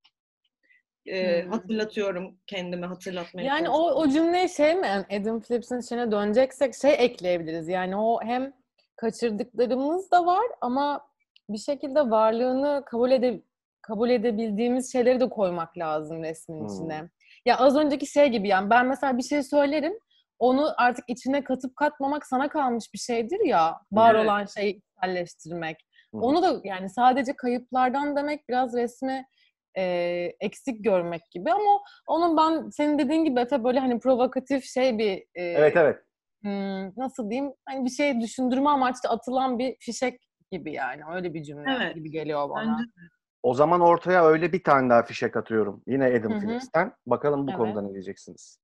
Speaker 2: e,
Speaker 3: Hmm.
Speaker 2: hatırlatıyorum kendime hatırlatmaya
Speaker 3: Yani o, o cümleyi şey mi, yani Adam Phillips'in şeyine döneceksek şey ekleyebiliriz. Yani o hem kaçırdıklarımız da var ama bir şekilde varlığını kabul ede kabul edebildiğimiz şeyleri de koymak lazım resmin
Speaker 1: Hmm.
Speaker 3: içine. Ya az önceki şey gibi yani ben mesela bir şey söylerim onu artık içine katıp katmamak sana kalmış bir şeydir ya. Var
Speaker 2: Evet.
Speaker 3: olan şeyi içselleştirmek.
Speaker 1: Hı.
Speaker 3: Onu da yani sadece kayıplardan demek biraz resmi e, eksik görmek gibi ama onun ben senin dediğin gibi Efe böyle hani provokatif şey bir e,
Speaker 1: Evet evet.
Speaker 3: hmm, nasıl diyeyim hani bir şey düşündürme amaçlı atılan bir fişek gibi yani öyle bir cümle
Speaker 2: Evet.
Speaker 3: gibi geliyor bana.
Speaker 2: Bence
Speaker 1: O zaman ortaya öyle bir tane daha fişek atıyorum. Yine Adam
Speaker 3: Hı hı.
Speaker 1: Phillips'ten. Bakalım bu
Speaker 3: Evet.
Speaker 1: konuda ne diyeceksiniz?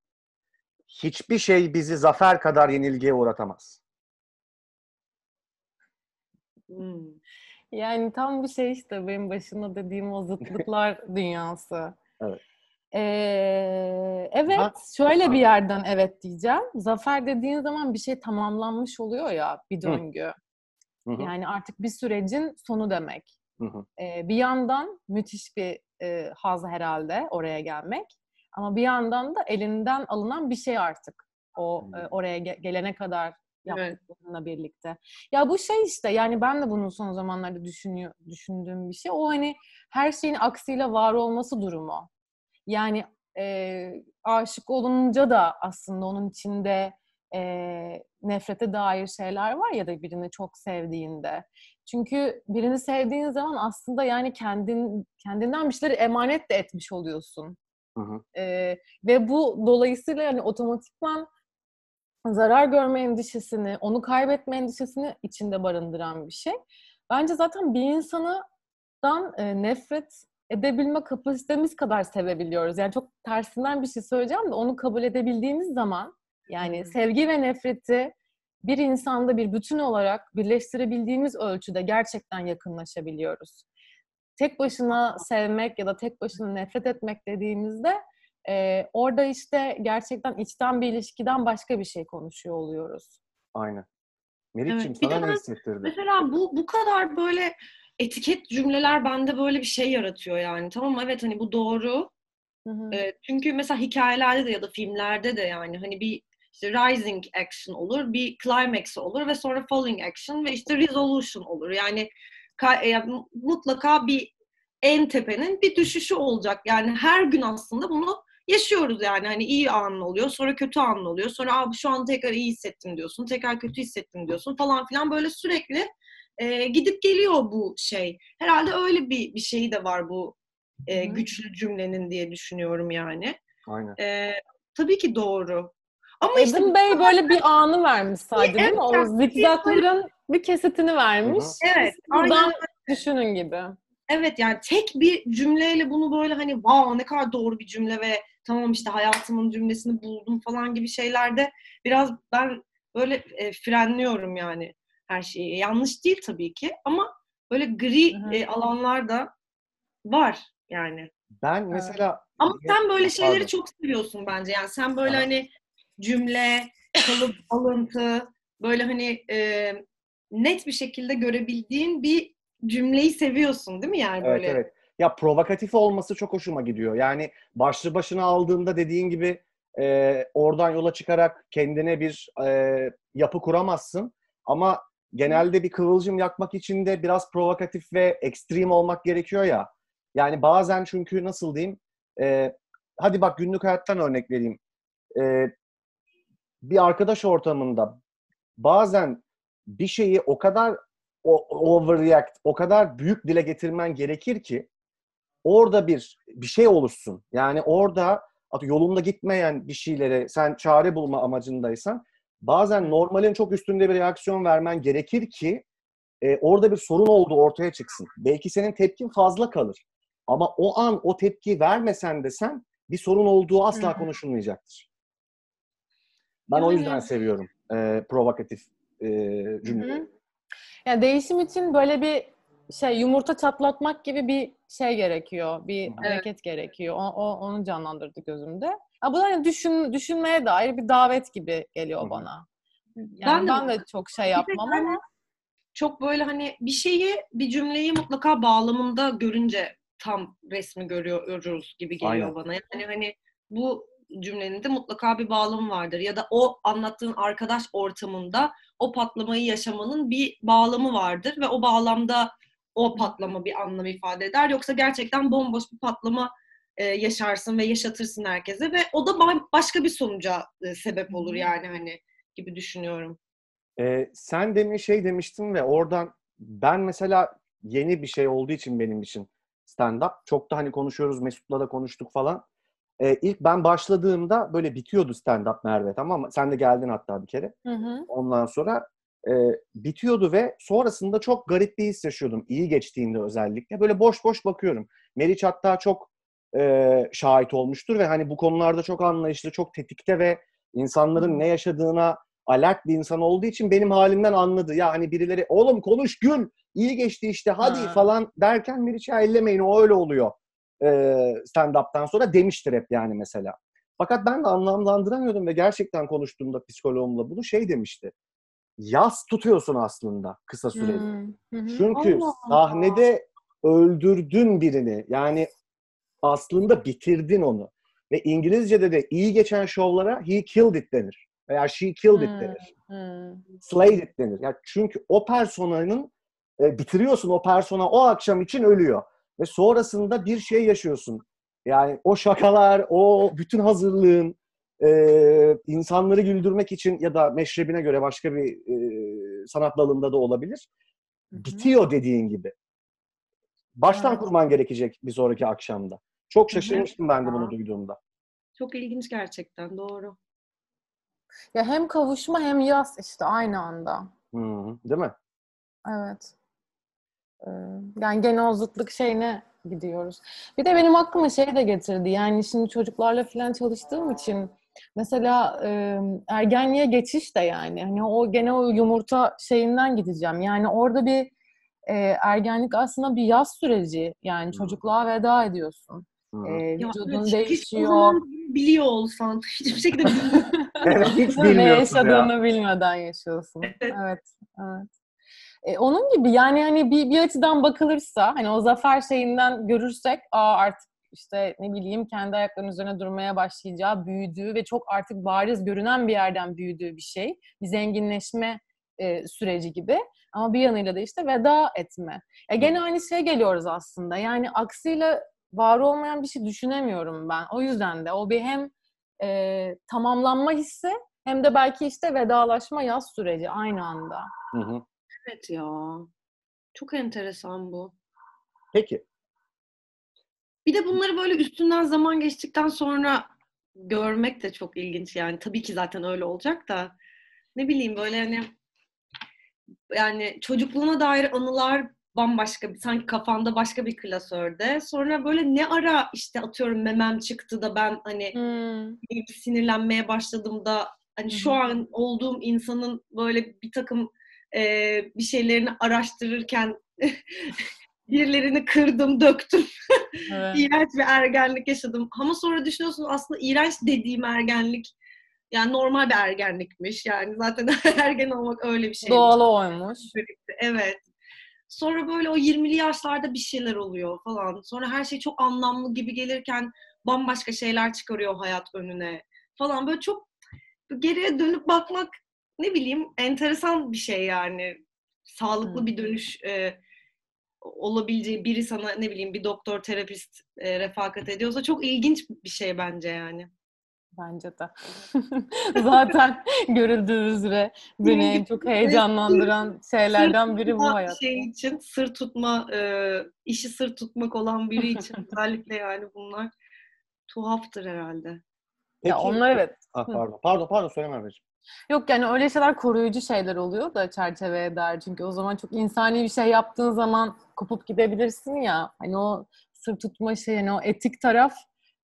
Speaker 1: Hiçbir şey bizi zafer kadar yenilgiye uğratamaz.
Speaker 2: hmm.
Speaker 3: Yani tam bir şey işte benim başında dediğim o zıtlıklar [LAUGHS] dünyası.
Speaker 1: Evet.
Speaker 3: Ee, evet,
Speaker 1: Ben-
Speaker 3: şöyle bir yerden evet diyeceğim. Zafer dediğin zaman bir şey tamamlanmış oluyor ya, bir döngü.
Speaker 1: Hı hı,
Speaker 3: Yani artık bir sürecin sonu demek.
Speaker 1: Hı hı.
Speaker 3: Ee, bir yandan müthiş bir e, haz herhalde oraya gelmek. Ama bir yandan da elinden alınan bir şey artık. O e, oraya ge- gelene kadar
Speaker 2: Evet.
Speaker 3: yaptıklarınla birlikte. Ya bu şey işte yani ben de bunun son zamanlarda düşünüyor, düşündüğüm bir şey. O hani her şeyin aksiyle var olması durumu. Yani e, aşık olunca da aslında onun içinde e, nefrete dair şeyler var ya da birini çok sevdiğinde. Çünkü birini sevdiğin zaman aslında yani kendin kendinden bir şeyleri emanet de etmiş oluyorsun.
Speaker 1: Hı hı.
Speaker 3: E, ve bu dolayısıyla yani otomatikman zarar görme endişesini, onu kaybetme endişesini içinde barındıran bir şey. Bence zaten bir insanıdan e, nefret edebilme kapasitemiz kadar sevebiliyoruz. Yani çok tersinden bir şey söyleyeceğim de onu kabul edebildiğimiz zaman yani
Speaker 2: Hı.
Speaker 3: sevgi ve nefreti bir insanda bir bütün olarak birleştirebildiğimiz ölçüde gerçekten yakınlaşabiliyoruz. Tek başına sevmek ya da tek başına nefret etmek dediğimizde e, orada işte gerçekten içten bir ilişkiden başka bir şey konuşuyor oluyoruz.
Speaker 1: Aynen. Meriç'ciğim
Speaker 2: Evet,
Speaker 1: sana ne hissettirdi?
Speaker 2: Mesela bu bu kadar böyle etiket cümleler bende böyle bir şey yaratıyor yani. Tamam evet hani bu doğru.
Speaker 3: Hı hı.
Speaker 2: E, çünkü mesela hikayelerde de ya da filmlerde de yani hani bir işte rising action olur, bir climax olur ve sonra falling action ve işte resolution olur. Yani e, mutlaka bir en tepenin bir düşüşü olacak. Yani her gün aslında bunu yaşıyoruz yani. Hani iyi anın oluyor, sonra kötü anın oluyor. Sonra Aa, şu an tekrar iyi hissettim diyorsun, tekrar kötü hissettim diyorsun falan filan böyle sürekli e, gidip geliyor bu şey. Herhalde öyle bir bir şeyi de var bu e, güçlü cümlenin diye düşünüyorum yani.
Speaker 1: Aynen.
Speaker 2: E, tabii ki doğru. Ama işte
Speaker 3: Edim Bey böyle bir anı vermiş sadece değil mi? O zikzakların bir kesitini vermiş.
Speaker 2: Evet,
Speaker 3: Buradan
Speaker 2: aynen
Speaker 3: düşünün gibi.
Speaker 2: Evet yani tek bir cümleyle bunu böyle hani wow ne kadar doğru bir cümle ve tamam işte hayatımın cümlesini buldum falan gibi şeylerde biraz ben böyle e, frenliyorum yani her şeyi. Yanlış değil tabii ki ama böyle gri
Speaker 3: Hı hı.
Speaker 2: e, alanlar da var yani.
Speaker 1: Ben mesela
Speaker 2: Ama sen böyle şeyleri
Speaker 1: Pardon.
Speaker 2: çok seviyorsun bence. Yani sen böyle
Speaker 1: Aha.
Speaker 2: hani cümle, kalıp, [LAUGHS] alıntı böyle hani e, net bir şekilde görebildiğin bir cümleyi seviyorsun değil mi yani
Speaker 1: Evet
Speaker 2: böyle?
Speaker 1: evet. Ya provokatif olması çok hoşuma gidiyor. Yani başlı başına aldığında dediğin gibi e, oradan yola çıkarak kendine bir e, yapı kuramazsın. Ama genelde bir kıvılcım yakmak için de biraz provokatif ve ekstrem olmak gerekiyor ya. Yani bazen çünkü nasıl diyeyim? e, hadi bak günlük hayattan örnek vereyim. E, bir arkadaş ortamında bazen bir şeyi o kadar overreact, o kadar büyük dile getirmen gerekir ki orada bir bir şey oluşsun. Yani orada yolunda gitmeyen bir şeylere sen çare bulma amacındaysan bazen normalin çok üstünde bir reaksiyon vermen gerekir ki e, orada bir sorun olduğu ortaya çıksın. Belki senin tepkin fazla kalır. Ama o an o tepki vermesen de sen bir sorun olduğu asla konuşulmayacaktır. Ben o yüzden seviyorum e, provokatif e, cümleleri.
Speaker 3: Hı. Yani değişim için böyle bir şey yumurta çatlatmak gibi bir şey gerekiyor. Bir
Speaker 1: hı.
Speaker 3: hareket gerekiyor. O, o- onu canlandırdı gözümde. Ya bu da hani düşün, düşünmeye dair bir davet gibi geliyor bana. Yani
Speaker 2: Ben
Speaker 3: ben
Speaker 2: de-
Speaker 3: de, çok şey yapmam ama
Speaker 2: çok böyle hani bir şeyi, bir cümleyi mutlaka bağlamında görünce tam resmi görüyoruz gibi geliyor
Speaker 1: Aynen.
Speaker 2: bana. Yani hani bu cümlenin de mutlaka bir bağlamı vardır. Ya da o anlattığın arkadaş ortamında o patlamayı yaşamanın bir bağlamı vardır ve o bağlamda o patlama bir anlam ifade eder. Yoksa gerçekten bomboş bir patlama e, yaşarsın ve yaşatırsın herkese ve o da ba- başka bir sonuca e, sebep olur yani hani gibi düşünüyorum.
Speaker 1: Ee, sen demin şey demiştin ve oradan ben mesela yeni bir şey olduğu için benim için stand-up. Çok da hani konuşuyoruz, Mesut'la da konuştuk falan. Ee, ilk ben başladığımda böyle bitiyordu stand-up Merve tamam mı? Sen de geldin hatta bir kere.
Speaker 3: hı hı.
Speaker 1: Ondan sonra e, bitiyordu ve sonrasında çok garip bir his yaşıyordum. İyi geçtiğinde özellikle. Böyle boş boş bakıyorum. Meriç hatta çok e, şahit olmuştur ve hani bu konularda çok anlayışlı, çok tetikte ve insanların ne yaşadığına alert bir insan olduğu için benim halimden anladı. Ya hani birileri oğlum konuş gül, iyi geçti işte hadi
Speaker 3: Ha.
Speaker 1: falan derken Meriç ya ellemeyin o öyle oluyor e, stand-up'tan sonra demiştir hep yani mesela. Fakat ben de anlamlandıramıyordum ve gerçekten konuştuğumda psikoloğumla bunu şey demişti. Yas tutuyorsun aslında kısa süreli.
Speaker 3: Hı.
Speaker 1: Çünkü
Speaker 2: Allah Allah.
Speaker 1: sahnede öldürdün birini. Yani aslında bitirdin onu. Ve İngilizce'de de iyi geçen şovlara he killed it denir. Veya she killed it
Speaker 3: Hmm.
Speaker 1: denir.
Speaker 3: Hı.
Speaker 1: Slayed it denir. Yani çünkü o personanın e, bitiriyorsun o persona o akşam için ölüyor. Ve sonrasında bir şey yaşıyorsun. Yani o şakalar, o bütün hazırlığın e, insanları güldürmek için ya da meşrebine göre başka bir e, sanat dalında da olabilir. Bitiyor dediğin gibi. Baştan
Speaker 3: Evet.
Speaker 1: kurman gerekecek bir sonraki akşamda. Çok şaşırmıştım ben de bunu duyduğumda.
Speaker 2: Çok ilginç gerçekten doğru.
Speaker 3: Ya hem kavuşma hem yaz işte aynı anda.
Speaker 1: Hı, değil mi?
Speaker 3: Evet. Ee, Yani gene o zıtlık şeyine gidiyoruz. Bir de benim aklıma şey de getirdi. Yani şimdi çocuklarla falan çalıştığım için mesela e, ergenliğe geçiş de yani hani o gene o yumurta şeyinden gideceğim. Yani orada bir e, ergenlik aslında bir yaz süreci. Yani çocukluğa veda ediyorsun.
Speaker 1: Hı.
Speaker 3: E,
Speaker 2: Ya
Speaker 3: vücudun
Speaker 2: o
Speaker 3: değişiyor.
Speaker 2: zaman biliyor olsan [LAUGHS] hiçbir şekilde. [LAUGHS]
Speaker 1: Evet, hiç
Speaker 3: mi? Ne
Speaker 1: bilmiyorsun ya.
Speaker 3: yaşadığını bilmeden yaşıyorsun. Evet, evet. E, onun gibi yani hani bir, bir açıdan bakılırsa hani o zafer şeyinden görürsek aa artık işte ne bileyim kendi ayaklarının üzerine durmaya başlayacağı, büyüdüğü ve çok artık bariz görünen bir yerden büyüdüğü bir şey. Bir zenginleşme e, süreci gibi. Ama bir yanıyla da işte veda etme. Ya gene aynı şeye geliyoruz aslında. Yani aksiyle var olmayan bir şey düşünemiyorum ben. O yüzden de o bir hem e, tamamlanma hissi hem de belki işte vedalaşma yaz süreci aynı anda.
Speaker 1: Hı hı.
Speaker 2: Evet ya. Çok enteresan bu.
Speaker 1: Peki.
Speaker 2: Bir de bunları böyle üstünden zaman geçtikten sonra görmek de çok ilginç yani. Tabii ki zaten öyle olacak da ne bileyim böyle hani yani çocukluğuna dair anılar bambaşka bir sanki kafanda başka bir klasörde. Sonra böyle ne ara işte atıyorum memem çıktı da ben hani
Speaker 3: Hmm.
Speaker 2: sinirlenmeye başladım da hani şu
Speaker 3: Hı hı.
Speaker 2: an olduğum insanın böyle bir takım e, bir şeylerini araştırırken [LAUGHS] birilerini kırdım, döktüm.
Speaker 3: Evet.
Speaker 2: İğrenç bir ergenlik yaşadım. Ama sonra düşünüyorsun aslında iğrenç dediğim ergenlik yani normal bir ergenlikmiş. Yani zaten [LAUGHS] ergen olmak öyle bir şey.
Speaker 3: Doğalı oymuş.
Speaker 2: Evet. Sonra böyle o 20'li yaşlarda bir şeyler oluyor falan. Sonra her şey çok anlamlı gibi gelirken bambaşka şeyler çıkarıyor hayat önüne falan. Böyle çok geriye dönüp bakmak ne bileyim enteresan bir şey yani. Sağlıklı
Speaker 3: Hı.
Speaker 2: bir dönüş e, olabileceği biri sana ne bileyim bir doktor terapist e, refakat ediyorsa çok ilginç bir şey bence yani.
Speaker 3: Bence de. [LAUGHS] Zaten görüldüğü üzere beni en çok heyecanlandıran şeylerden biri bu
Speaker 2: Tutma
Speaker 3: hayat.
Speaker 2: Şey için sır tutma, e, işi sır tutmak olan biri için özellikle yani bunlar tuhaftır herhalde.
Speaker 1: Peki.
Speaker 3: Ya onlar evet.
Speaker 1: Ah, pardon. Pardon, pardon söyle Merveciğim.
Speaker 3: Yok yani öyle şeyler koruyucu şeyler oluyor da çerçeve eder. Çünkü o zaman çok insani bir şey yaptığın zaman kopup gidebilirsin ya. Hani o sır tutma şey, hani o etik taraf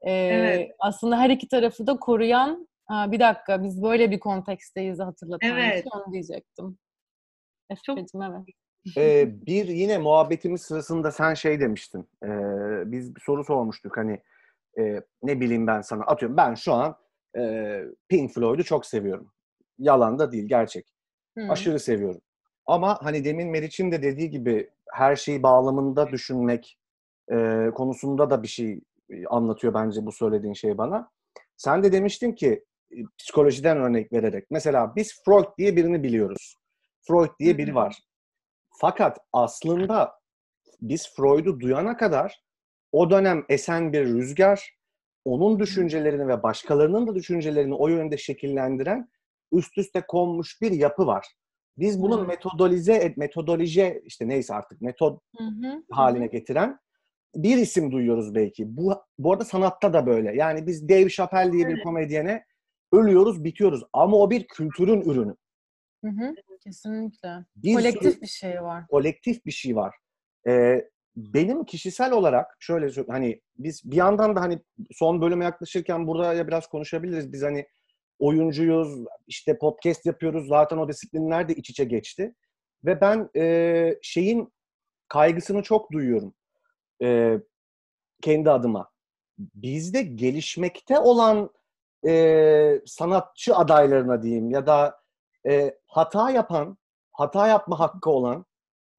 Speaker 3: e,
Speaker 2: Evet.
Speaker 3: aslında her iki tarafı da koruyan ha, bir dakika biz böyle bir konteksteyiz hatırlatan
Speaker 2: Evet.
Speaker 3: şey onu diyecektim.
Speaker 2: Çok-
Speaker 3: Efe'cim evet.
Speaker 1: Ee, bir yine muhabbetimiz sırasında sen şey demiştin. Ee, biz bir soru sormuştuk hani e, ne bileyim ben sana atıyorum. Ben şu an e, Pink Floyd'u çok seviyorum. Yalan da değil gerçek.
Speaker 3: Hı.
Speaker 1: Aşırı seviyorum. Ama hani demin Meriç'in de dediği gibi her şeyi bağlamında düşünmek e, konusunda da bir şey e, anlatıyor bence bu söylediğin şey bana. Sen de demiştin ki e, psikolojiden örnek vererek. Mesela biz Freud diye birini biliyoruz. Freud diye biri var. Fakat aslında biz Freud'u duyana kadar o dönem esen bir rüzgar, onun düşüncelerini ve başkalarının da düşüncelerini o yönde şekillendiren üst üste konmuş bir yapı var. Biz bunu
Speaker 3: Hı.
Speaker 1: metodolize, et- metodoloji işte neyse artık metod
Speaker 3: Hı hı.
Speaker 1: haline getiren bir isim duyuyoruz belki. Bu, bu arada sanatta da böyle. Yani biz Dave Chappelle diye bir
Speaker 2: Evet.
Speaker 1: komedyene ölüyoruz, bitiyoruz. Ama o bir kültürün ürünü.
Speaker 3: Hı hı. Kesinlikle.
Speaker 1: Bir sürü-
Speaker 3: Kolektif bir şey var.
Speaker 1: kolektif bir şey var. Ee, benim kişisel olarak şöyle hani biz bir yandan da hani son bölüme yaklaşırken burada ya biraz konuşabiliriz. Biz hani oyuncuyuz, işte podcast yapıyoruz. Zaten o disiplinler de iç içe geçti. Ve ben e, şeyin kaygısını çok duyuyorum. E, kendi adıma. Bizde gelişmekte olan e, sanatçı adaylarına diyeyim ya da e, hata yapan, hata yapma hakkı olan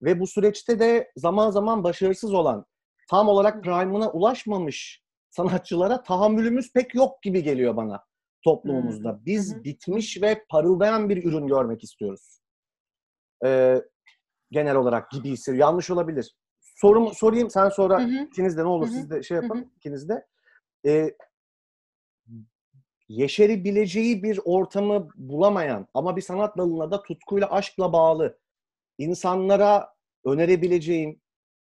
Speaker 1: ve bu süreçte de zaman zaman başarısız olan, tam olarak prime'ına ulaşmamış sanatçılara tahammülümüz pek yok gibi geliyor bana toplumumuzda. Biz
Speaker 3: Hı hı.
Speaker 1: bitmiş ve parıldayan bir ürün görmek istiyoruz. Ee, genel olarak gibi hissediyorum. Yanlış olabilir. Sorum, sorayım sen sonra
Speaker 3: Hı hı.
Speaker 1: ikiniz de ne olur
Speaker 3: Hı hı.
Speaker 1: siz de şey yapın
Speaker 3: hı.
Speaker 1: ikiniz de. e, yeşerebileceği bir ortamı bulamayan ama bir sanat dalına da tutkuyla, aşkla bağlı insanlara önerebileceğim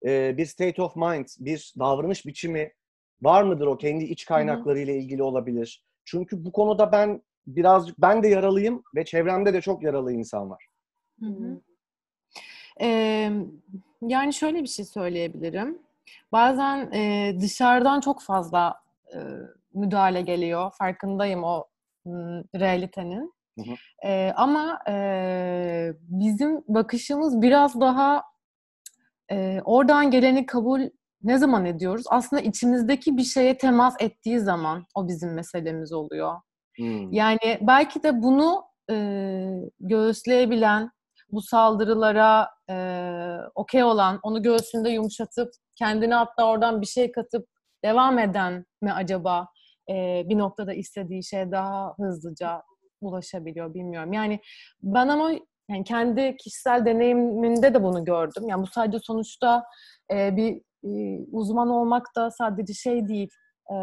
Speaker 1: e, bir state of mind, bir davranış biçimi var mıdır o kendi iç kaynaklarıyla ilgili olabilir. Çünkü bu konuda ben birazcık ben de yaralıyım ve çevremde de çok yaralı insan var.
Speaker 3: Hı hı. Ee, yani şöyle bir şey söyleyebilirim. Bazen e, dışarıdan çok fazla e, müdahale geliyor. Farkındayım o m, realitenin.
Speaker 1: Hı hı.
Speaker 3: E, ama e, bizim bakışımız biraz daha e, oradan geleni kabul ne zaman ediyoruz? Aslında içimizdeki bir şeye temas ettiği zaman o bizim meselemiz oluyor.
Speaker 1: Hmm.
Speaker 3: Yani belki de bunu e, göğüsleyebilen, bu saldırılara e, okey olan, onu göğsünde yumuşatıp kendine hatta oradan bir şey katıp devam eden mi acaba e, bir noktada istediği şeye daha hızlıca ulaşabiliyor bilmiyorum. Yani ben ama yani kendi kişisel deneyimimde de bunu gördüm. Yani bu sadece sonuçta e, bir e, uzman olmak da sadece şey değil. E,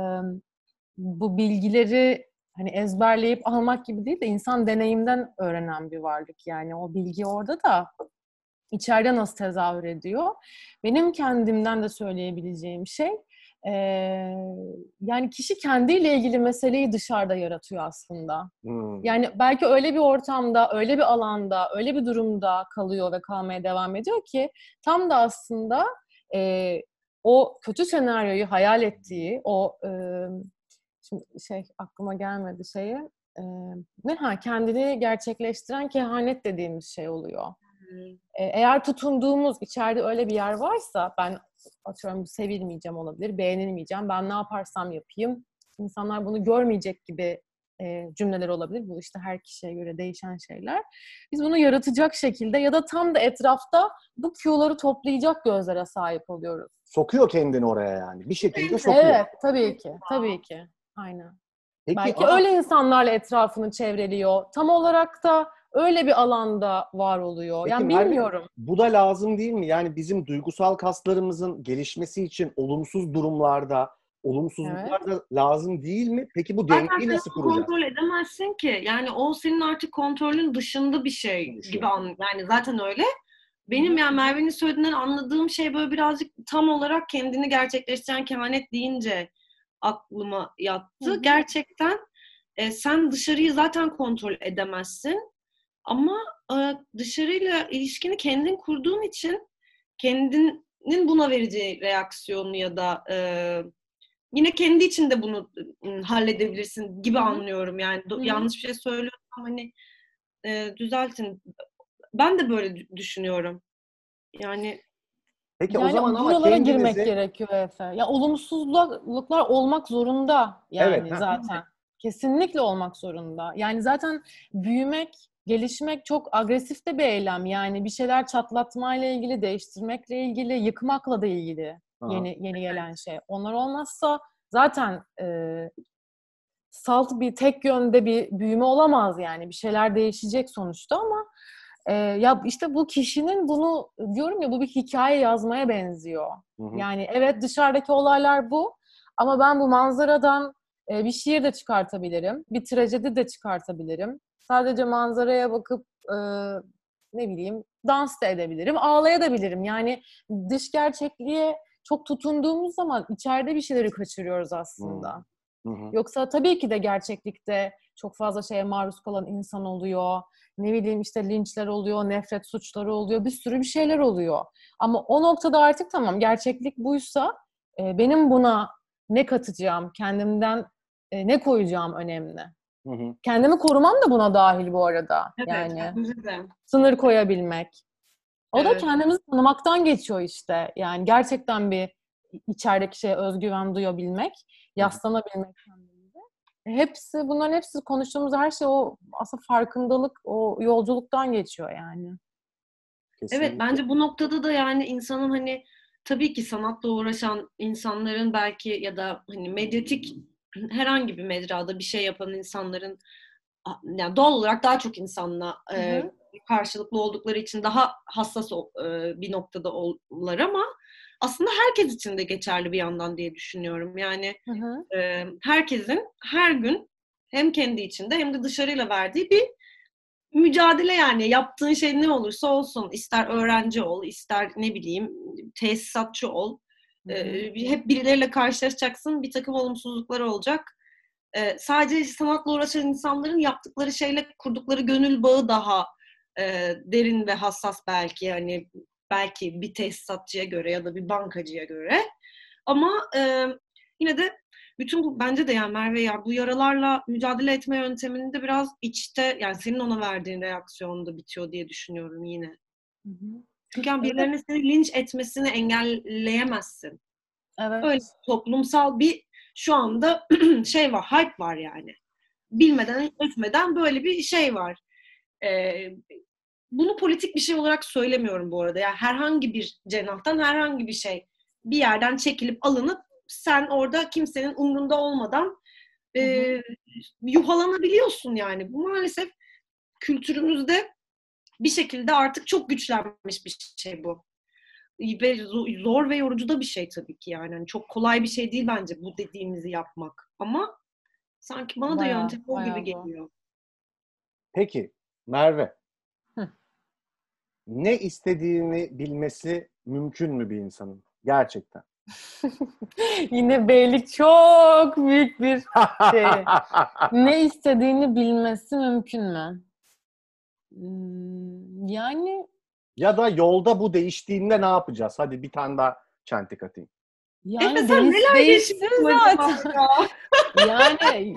Speaker 3: bu bilgileri hani ezberleyip almak gibi değil de insan deneyimden öğrenen bir varlık. Yani o bilgi orada da içeride nasıl tezahür ediyor. Benim kendimden de söyleyebileceğim şey e, yani kişi kendiyle ilgili meseleyi dışarıda yaratıyor aslında.
Speaker 1: Hmm.
Speaker 3: Yani belki öyle bir ortamda, öyle bir alanda, öyle bir durumda kalıyor ve kalmaya devam ediyor ki tam da aslında e, o kötü senaryoyu hayal ettiği, o e, şimdi şey aklıma gelmedi şeyi, e, ne ha kendini gerçekleştiren kehanet dediğimiz şey oluyor. E, eğer tutunduğumuz içeride öyle bir yer varsa ben atıyorum sevilmeyeceğim olabilir, beğenilmeyeceğim, ben ne yaparsam yapayım, insanlar bunu görmeyecek gibi e, cümleler olabilir. Bu işte her kişiye göre değişen şeyler. Biz bunu yaratacak şekilde ya da tam da etrafta bu Q'ları toplayacak gözlere sahip oluyoruz.
Speaker 1: Sokuyor kendini oraya yani. Bir şekilde sokuyor.
Speaker 3: Evet, tabii ki. Tabii ki. Aynen.
Speaker 1: Peki,
Speaker 3: Belki
Speaker 1: ama-
Speaker 3: öyle insanlarla etrafını çevreliyor. Tam olarak da öyle bir alanda var oluyor.
Speaker 1: Peki
Speaker 3: yani
Speaker 1: Merve,
Speaker 3: bilmiyorum.
Speaker 1: Bu da lazım değil mi? Yani bizim duygusal kaslarımızın gelişmesi için olumsuz durumlarda, olumsuzluklarda lazım değil mi? Peki bu dengeyi nasıl kuracağız?
Speaker 2: kontrol edemezsin ki. Yani o senin artık kontrolün dışında bir şey gibi an yani zaten öyle. Benim yani Merve'nin söylediğinden anladığım şey böyle birazcık tam olarak kendini gerçekleştiren kehanet deyince aklıma yattı.
Speaker 3: Hı hı.
Speaker 2: Gerçekten e, sen dışarıyı zaten kontrol edemezsin. Ama e, dışarıyla ilişkini kendin kurduğun için kendinin buna vereceği reaksiyonu ya da e, yine kendi içinde bunu halledebilirsin gibi
Speaker 3: Hı hı.
Speaker 2: anlıyorum. Yani do- yanlış bir şey söylüyorsam hani e, düzeltin. Ben de böyle dü- düşünüyorum. Yani
Speaker 1: Peki
Speaker 3: yani
Speaker 1: o zaman ama
Speaker 3: buralara girmek
Speaker 1: kendinizi
Speaker 3: gerekiyor Efe. Ya olumsuzluklar olmak zorunda yani
Speaker 1: Evet, ha.
Speaker 3: zaten. Kesinlikle olmak zorunda. Yani zaten büyümek, gelişmek çok agresif de bir eylem. Yani bir şeyler çatlatmayla ilgili, değiştirmekle ilgili, yıkmakla da ilgili
Speaker 1: Aha.
Speaker 3: yeni yeni gelen şey. Onlar olmazsa zaten e, salt bir tek yönde bir büyüme olamaz yani. Bir şeyler değişecek sonuçta ama e, ya işte bu kişinin bunu diyorum ya bu bir hikaye yazmaya benziyor.
Speaker 1: Hı hı.
Speaker 3: Yani evet dışarıdaki olaylar bu ama ben bu manzaradan e, bir şiir de çıkartabilirim. Bir trajedi de çıkartabilirim. Sadece manzaraya bakıp e, ne bileyim dans da edebilirim. Ağlayabilirim. Yani dış gerçekliğe çok tutunduğumuz zaman içeride bir şeyleri kaçırıyoruz aslında.
Speaker 1: Hı hı.
Speaker 3: Yoksa tabii ki de gerçeklikte çok fazla şeye maruz kalan insan oluyor. Ne bileyim işte linçler oluyor, nefret suçları oluyor, bir sürü bir şeyler oluyor. Ama o noktada artık tamam gerçeklik buysa e, benim buna ne katacağım, kendimden e, ne koyacağım önemli.
Speaker 1: Hı hı.
Speaker 3: Kendimi korumam da buna dahil bu arada.
Speaker 2: evet
Speaker 3: yani
Speaker 2: de.
Speaker 3: sınır koyabilmek. O da
Speaker 2: Evet.
Speaker 3: kendimizi tanımaktan geçiyor işte. Yani gerçekten bir içerideki şeye özgüven duyabilmek, yaslanabilmek kendimize. Hepsi, bunların hepsi konuştuğumuz her şey o aslında farkındalık, o yolculuktan geçiyor yani.
Speaker 1: Kesinlikle.
Speaker 2: Evet bence bu noktada da yani insanın hani tabii ki sanatla uğraşan insanların belki ya da hani medyatik herhangi bir mecrada bir şey yapan insanların yani doğal olarak daha çok insanla e,
Speaker 3: Hı hı.
Speaker 2: karşılıklı oldukları için daha hassas o- e, bir noktada olurlar ama aslında herkes için de geçerli bir yandan diye düşünüyorum. Yani
Speaker 3: Hı hı.
Speaker 2: e, herkesin her gün hem kendi içinde hem de dışarıyla verdiği bir mücadele yani yaptığın şey ne olursa olsun ister öğrenci ol ister ne bileyim tesisatçı ol
Speaker 3: Hı hı.
Speaker 2: e, hep birileriyle karşılaşacaksın bir takım olumsuzluklar olacak e, sadece sanatla uğraşan insanların yaptıkları şeyle kurdukları gönül bağı daha e, derin ve hassas belki yani belki bir tesisatçıya göre ya da bir bankacıya göre ama e, yine de bütün bu bence de yani Merve ya bu yaralarla mücadele etme yönteminde biraz içte yani senin ona verdiğin reaksiyonda bitiyor diye düşünüyorum yine.
Speaker 3: Hı hı.
Speaker 2: Çünkü yani birilerinin seni linç etmesini engelleyemezsin.
Speaker 3: Evet.
Speaker 2: Öyle toplumsal bir şu anda [CLEARS THROAT] şey var, hype var yani. Bilmeden etmeden böyle bir şey var. Ee, bunu politik bir şey olarak söylemiyorum bu arada. Yani herhangi bir cenahtan herhangi bir şey bir yerden çekilip alınıp sen orada kimsenin umrunda olmadan e, yuhalanabiliyorsun yani. Bu maalesef kültürümüzde bir şekilde artık çok güçlenmiş bir şey bu. Ve zo- zor ve yorucu da bir şey tabii ki yani. Hani çok kolay bir şey değil bence bu dediğimizi yapmak. Ama sanki bana da
Speaker 3: Bayağı,
Speaker 2: yöntem o gibi geliyor.
Speaker 1: Peki Merve. Ne istediğini bilmesi mümkün mü bir insanın? Gerçekten. [LAUGHS]
Speaker 3: Yine beylik çok büyük bir şey. [LAUGHS] ne istediğini bilmesi mümkün mü? Hmm, Yani
Speaker 1: ya da yolda bu değiştiğinde ne yapacağız? Hadi bir tane daha çentik atayım.
Speaker 3: yani
Speaker 2: Efe sen neler
Speaker 3: değişsin zaten. [LAUGHS] Yani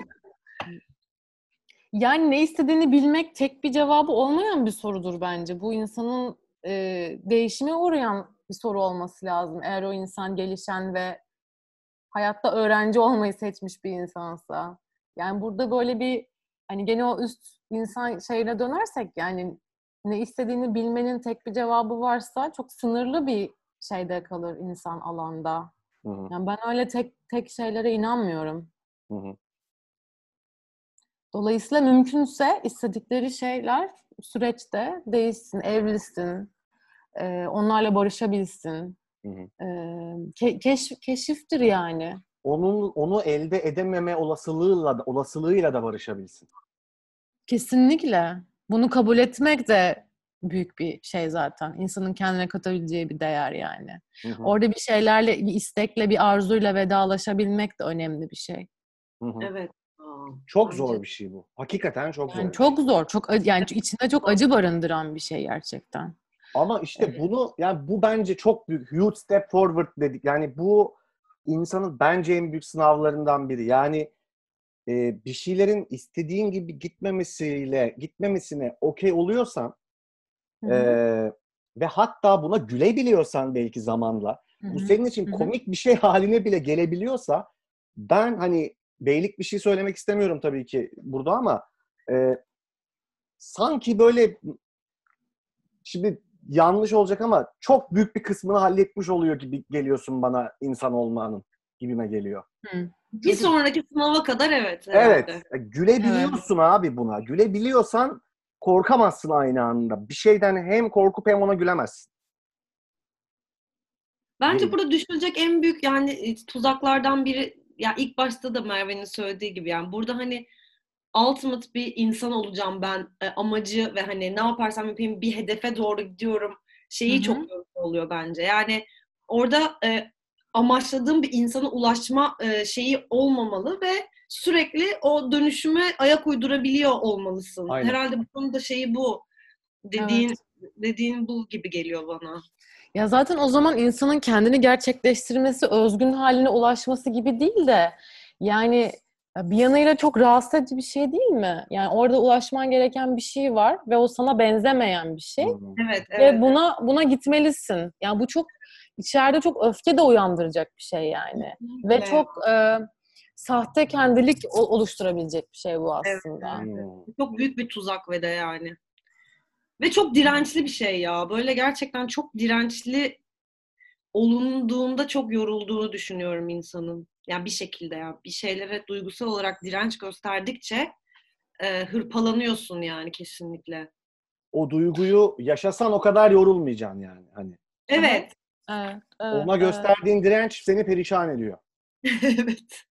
Speaker 3: yani ne istediğini bilmek tek bir cevabı olmayan bir sorudur bence. Bu insanın e, değişime uğrayan bir soru olması lazım. Eğer o insan gelişen ve hayatta öğrenci olmayı seçmiş bir insansa. Yani burada böyle bir hani gene o üst insan şeyine dönersek yani ne istediğini bilmenin tek bir cevabı varsa çok sınırlı bir şeyde kalır insan alanda.
Speaker 1: Hı hı,
Speaker 3: Yani ben öyle tek tek şeylere inanmıyorum.
Speaker 1: hı hı.
Speaker 3: Dolayısıyla mümkünse istedikleri şeyler süreçte değişsin, evrilsin, e, onlarla barışabilsin.
Speaker 1: Hı hı.
Speaker 3: E, ke- keş- keşiftir yani.
Speaker 1: Onun onu elde edememe olasılığıyla da, olasılığıyla da barışabilsin.
Speaker 3: Kesinlikle. Bunu kabul etmek de büyük bir şey zaten. İnsanın kendine katabileceği bir değer yani.
Speaker 1: Hı hı,
Speaker 3: Orada bir şeylerle, bir istekle, bir arzuyla vedalaşabilmek de önemli bir şey.
Speaker 1: hı hı.
Speaker 2: Evet.
Speaker 1: Çok
Speaker 2: bence
Speaker 1: zor bir şey bu. Hakikaten çok zor.
Speaker 3: Yani çok
Speaker 1: şey.
Speaker 3: zor, çok yani içinde çok acı barındıran bir şey gerçekten.
Speaker 1: Ama işte
Speaker 3: Evet.
Speaker 1: bunu yani bu bence çok büyük huge step forward dedik. Yani bu insanın bence en büyük sınavlarından biri. Yani e, bir şeylerin istediğin gibi gitmemesiyle gitmemesine okey oluyorsan
Speaker 3: Hı hı,
Speaker 1: e, ve hatta buna gülebiliyorsan belki zamanla
Speaker 3: hı
Speaker 1: bu senin için komik bir şey [LAUGHS] haline bile gelebiliyorsa ben hani beylik bir şey söylemek istemiyorum tabii ki burada ama e, sanki böyle şimdi yanlış olacak ama çok büyük bir kısmını halletmiş oluyor gibi geliyorsun bana insan olmanın gibime geliyor.
Speaker 3: Hı.
Speaker 2: Bir sonraki sınava kadar evet.
Speaker 1: Evet.
Speaker 2: herhalde.
Speaker 1: e, Gülebiliyorsun abi buna. Gülebiliyorsan korkamazsın aynı anda. Bir şeyden hem korkup hem ona gülemezsin.
Speaker 2: Bence
Speaker 1: Değil.
Speaker 2: burada düşülecek en büyük yani e, tuzaklardan biri ya ilk başta da Merve'nin söylediği gibi yani burada hani ultimate bir insan olacağım ben e, amacı ve hani ne yaparsam yapayım bir hedefe doğru gidiyorum şeyi
Speaker 3: Hı hı.
Speaker 2: çok yorucu oluyor bence. Yani orada e, amaçladığım bir insana ulaşma e, şeyi olmamalı ve sürekli o dönüşüme ayak uydurabiliyor olmalısın.
Speaker 1: Aynen.
Speaker 2: Herhalde bunun da şeyi bu. Dediğin dediğin bu gibi geliyor bana.
Speaker 3: Ya zaten o zaman insanın kendini gerçekleştirmesi, özgün haline ulaşması gibi değil de yani bir yanıyla çok rahatsız edici bir şey değil mi? Yani orada ulaşman gereken bir şey var ve o sana benzemeyen bir şey
Speaker 1: Hı.
Speaker 2: Evet,
Speaker 3: ve
Speaker 2: evet.
Speaker 3: buna buna gitmelisin. Yani bu çok içeride çok öfke de uyandıracak bir şey yani. Ve
Speaker 2: Evet.
Speaker 3: çok e, sahte kendilik oluşturabilecek bir şey bu
Speaker 2: Evet,
Speaker 3: aslında.
Speaker 2: evet. Çok büyük bir tuzak ve de yani. Ve çok dirençli bir şey ya. Böyle gerçekten çok dirençli olunduğunda çok yorulduğunu düşünüyorum insanın. Yani bir şekilde ya. Bir şeylere duygusal olarak direnç gösterdikçe e, hırpalanıyorsun yani kesinlikle.
Speaker 1: O duyguyu yaşasan o kadar yorulmayacaksın yani. Hani
Speaker 2: Evet.
Speaker 3: Evet, evet,
Speaker 1: Ona
Speaker 3: evet.
Speaker 1: gösterdiğin direnç seni perişan ediyor. [LAUGHS]
Speaker 2: evet.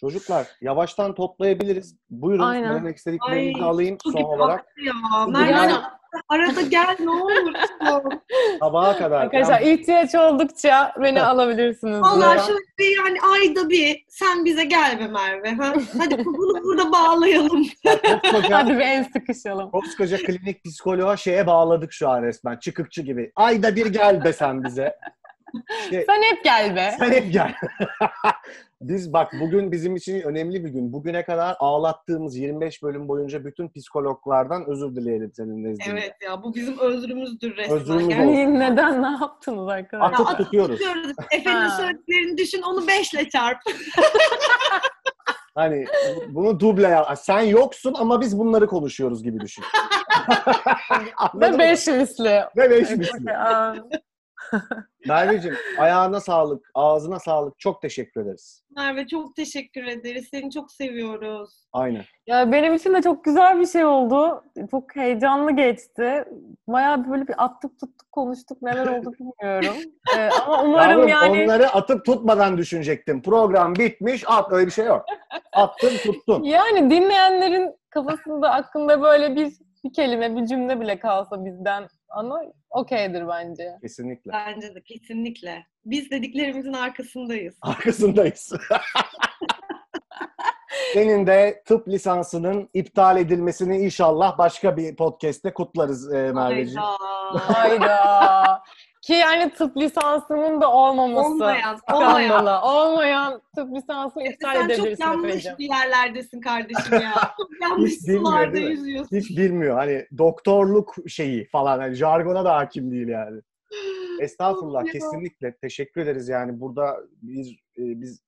Speaker 1: Çocuklar yavaştan toplayabiliriz. Buyurun
Speaker 3: Aynen.
Speaker 1: söylemek istediklerinizi
Speaker 2: Ay,
Speaker 1: alayım son olarak.
Speaker 3: Yani-
Speaker 2: arada gel ne olursun.
Speaker 1: Sabaha kadar.
Speaker 3: Arkadaşlar
Speaker 1: Ben-
Speaker 3: ihtiyaç oldukça beni alabilirsiniz. Buraya.
Speaker 2: şöyle bir yani ayda bir sen bize gel be Merve. Ha? Hadi bunu burada bağlayalım. [LAUGHS]
Speaker 1: koskoca,
Speaker 3: Hadi bir el sıkışalım.
Speaker 1: koskoca klinik psikoloğa şeye bağladık şu an resmen. Çıkıkçı gibi. Ayda bir gel be sen bize. İşte
Speaker 3: Sen hep gel be.
Speaker 1: sen hep gel. [LAUGHS] Biz bak bugün bizim için önemli bir gün. Bugüne kadar ağlattığımız 25 bölüm boyunca bütün psikologlardan özür dileyelim senin nezdinde.
Speaker 2: Evet ya bu bizim özrümüzdür resmen.
Speaker 1: Özrümüz
Speaker 2: Gerçekten.
Speaker 1: olsun.
Speaker 3: Yani neden ne yaptınız arkadaşlar?
Speaker 1: Atıp
Speaker 2: Ya,
Speaker 1: tutuyoruz.
Speaker 2: tutuyoruz. Efe'nin
Speaker 3: Ha.
Speaker 2: söylediklerini düşün onu beşle çarp.
Speaker 1: Hani bunu duble yap. Sen yoksun ama biz bunları konuşuyoruz gibi düşün.
Speaker 3: Ve beş misli.
Speaker 1: Ve beş misli. Merveciğim ayağına sağlık, ağzına sağlık. Çok teşekkür ederiz.
Speaker 2: Merve çok teşekkür ederiz. Seni çok seviyoruz.
Speaker 1: Aynen.
Speaker 3: Ya benim için de çok güzel bir şey oldu. Çok heyecanlı geçti. Bayağı böyle bir attık tuttuk konuştuk neler oldu [LAUGHS] bilmiyorum. Ee, ama umarım
Speaker 1: Yavrum,
Speaker 3: yani
Speaker 1: onları atıp tutmadan düşünecektim. Program bitmiş, at öyle bir şey yok. Attın tuttun.
Speaker 3: yani dinleyenlerin kafasında aklında böyle bir bir kelime, bir cümle bile kalsa bizden ana okeydir bence.
Speaker 1: Kesinlikle.
Speaker 2: Bence de kesinlikle. Biz dediklerimizin arkasındayız. [LAUGHS]
Speaker 1: Arkasındayız. Senin de tıp lisansının iptal edilmesini inşallah başka bir podcast'te kutlarız e, Merveciğim.
Speaker 2: Hayda.
Speaker 3: Hayda. [LAUGHS] Ki yani tıp lisansımın da olmaması.
Speaker 2: Olmayan, [LAUGHS] olmayan.
Speaker 3: Olmayan tıp lisansımı iptal
Speaker 2: Sen
Speaker 3: edebilirsin
Speaker 2: çok yanlış bir yerlerdesin kardeşim ya. [LAUGHS] Çok yanlış
Speaker 1: Hiç bilmiyor,
Speaker 2: sularda
Speaker 1: mi?
Speaker 2: yüzüyorsun.
Speaker 1: Hiç bilmiyor. Hani doktorluk şeyi falan. Hani jargona da hakim değil yani. [LAUGHS] Estağfurullah. Kesinlikle. Teşekkür ederiz yani. Burada biz, e, biz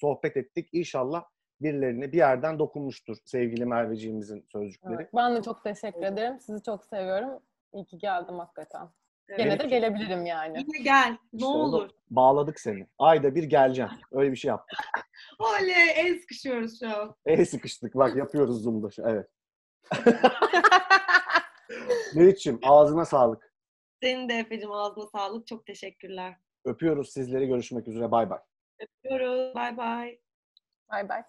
Speaker 1: sohbet ettik. İnşallah birilerine bir yerden dokunmuştur sevgili Merveciğimizin sözcükleri.
Speaker 3: Evet, Ben de çok teşekkür ederim. Sizi çok seviyorum. İyi ki geldim hakikaten.
Speaker 2: Evet.
Speaker 3: Gene de gelebilirim yani.
Speaker 2: Yine gel. Ne
Speaker 1: İşte
Speaker 2: olur.
Speaker 1: Bağladık seni. Ayda bir geleceğim. Öyle bir şey yaptık. [LAUGHS]
Speaker 2: Oley el sıkışıyoruz şu an.
Speaker 1: El sıkıştık. Bak yapıyoruz Zoom'da. Evet. [LAUGHS] Meriç'ciğim ağzına sağlık.
Speaker 2: Senin de Efe'cim ağzına sağlık. Çok teşekkürler.
Speaker 1: Öpüyoruz sizleri. Görüşmek üzere. Bay bay.
Speaker 2: Öpüyoruz. Bay bay.
Speaker 3: Bay bay.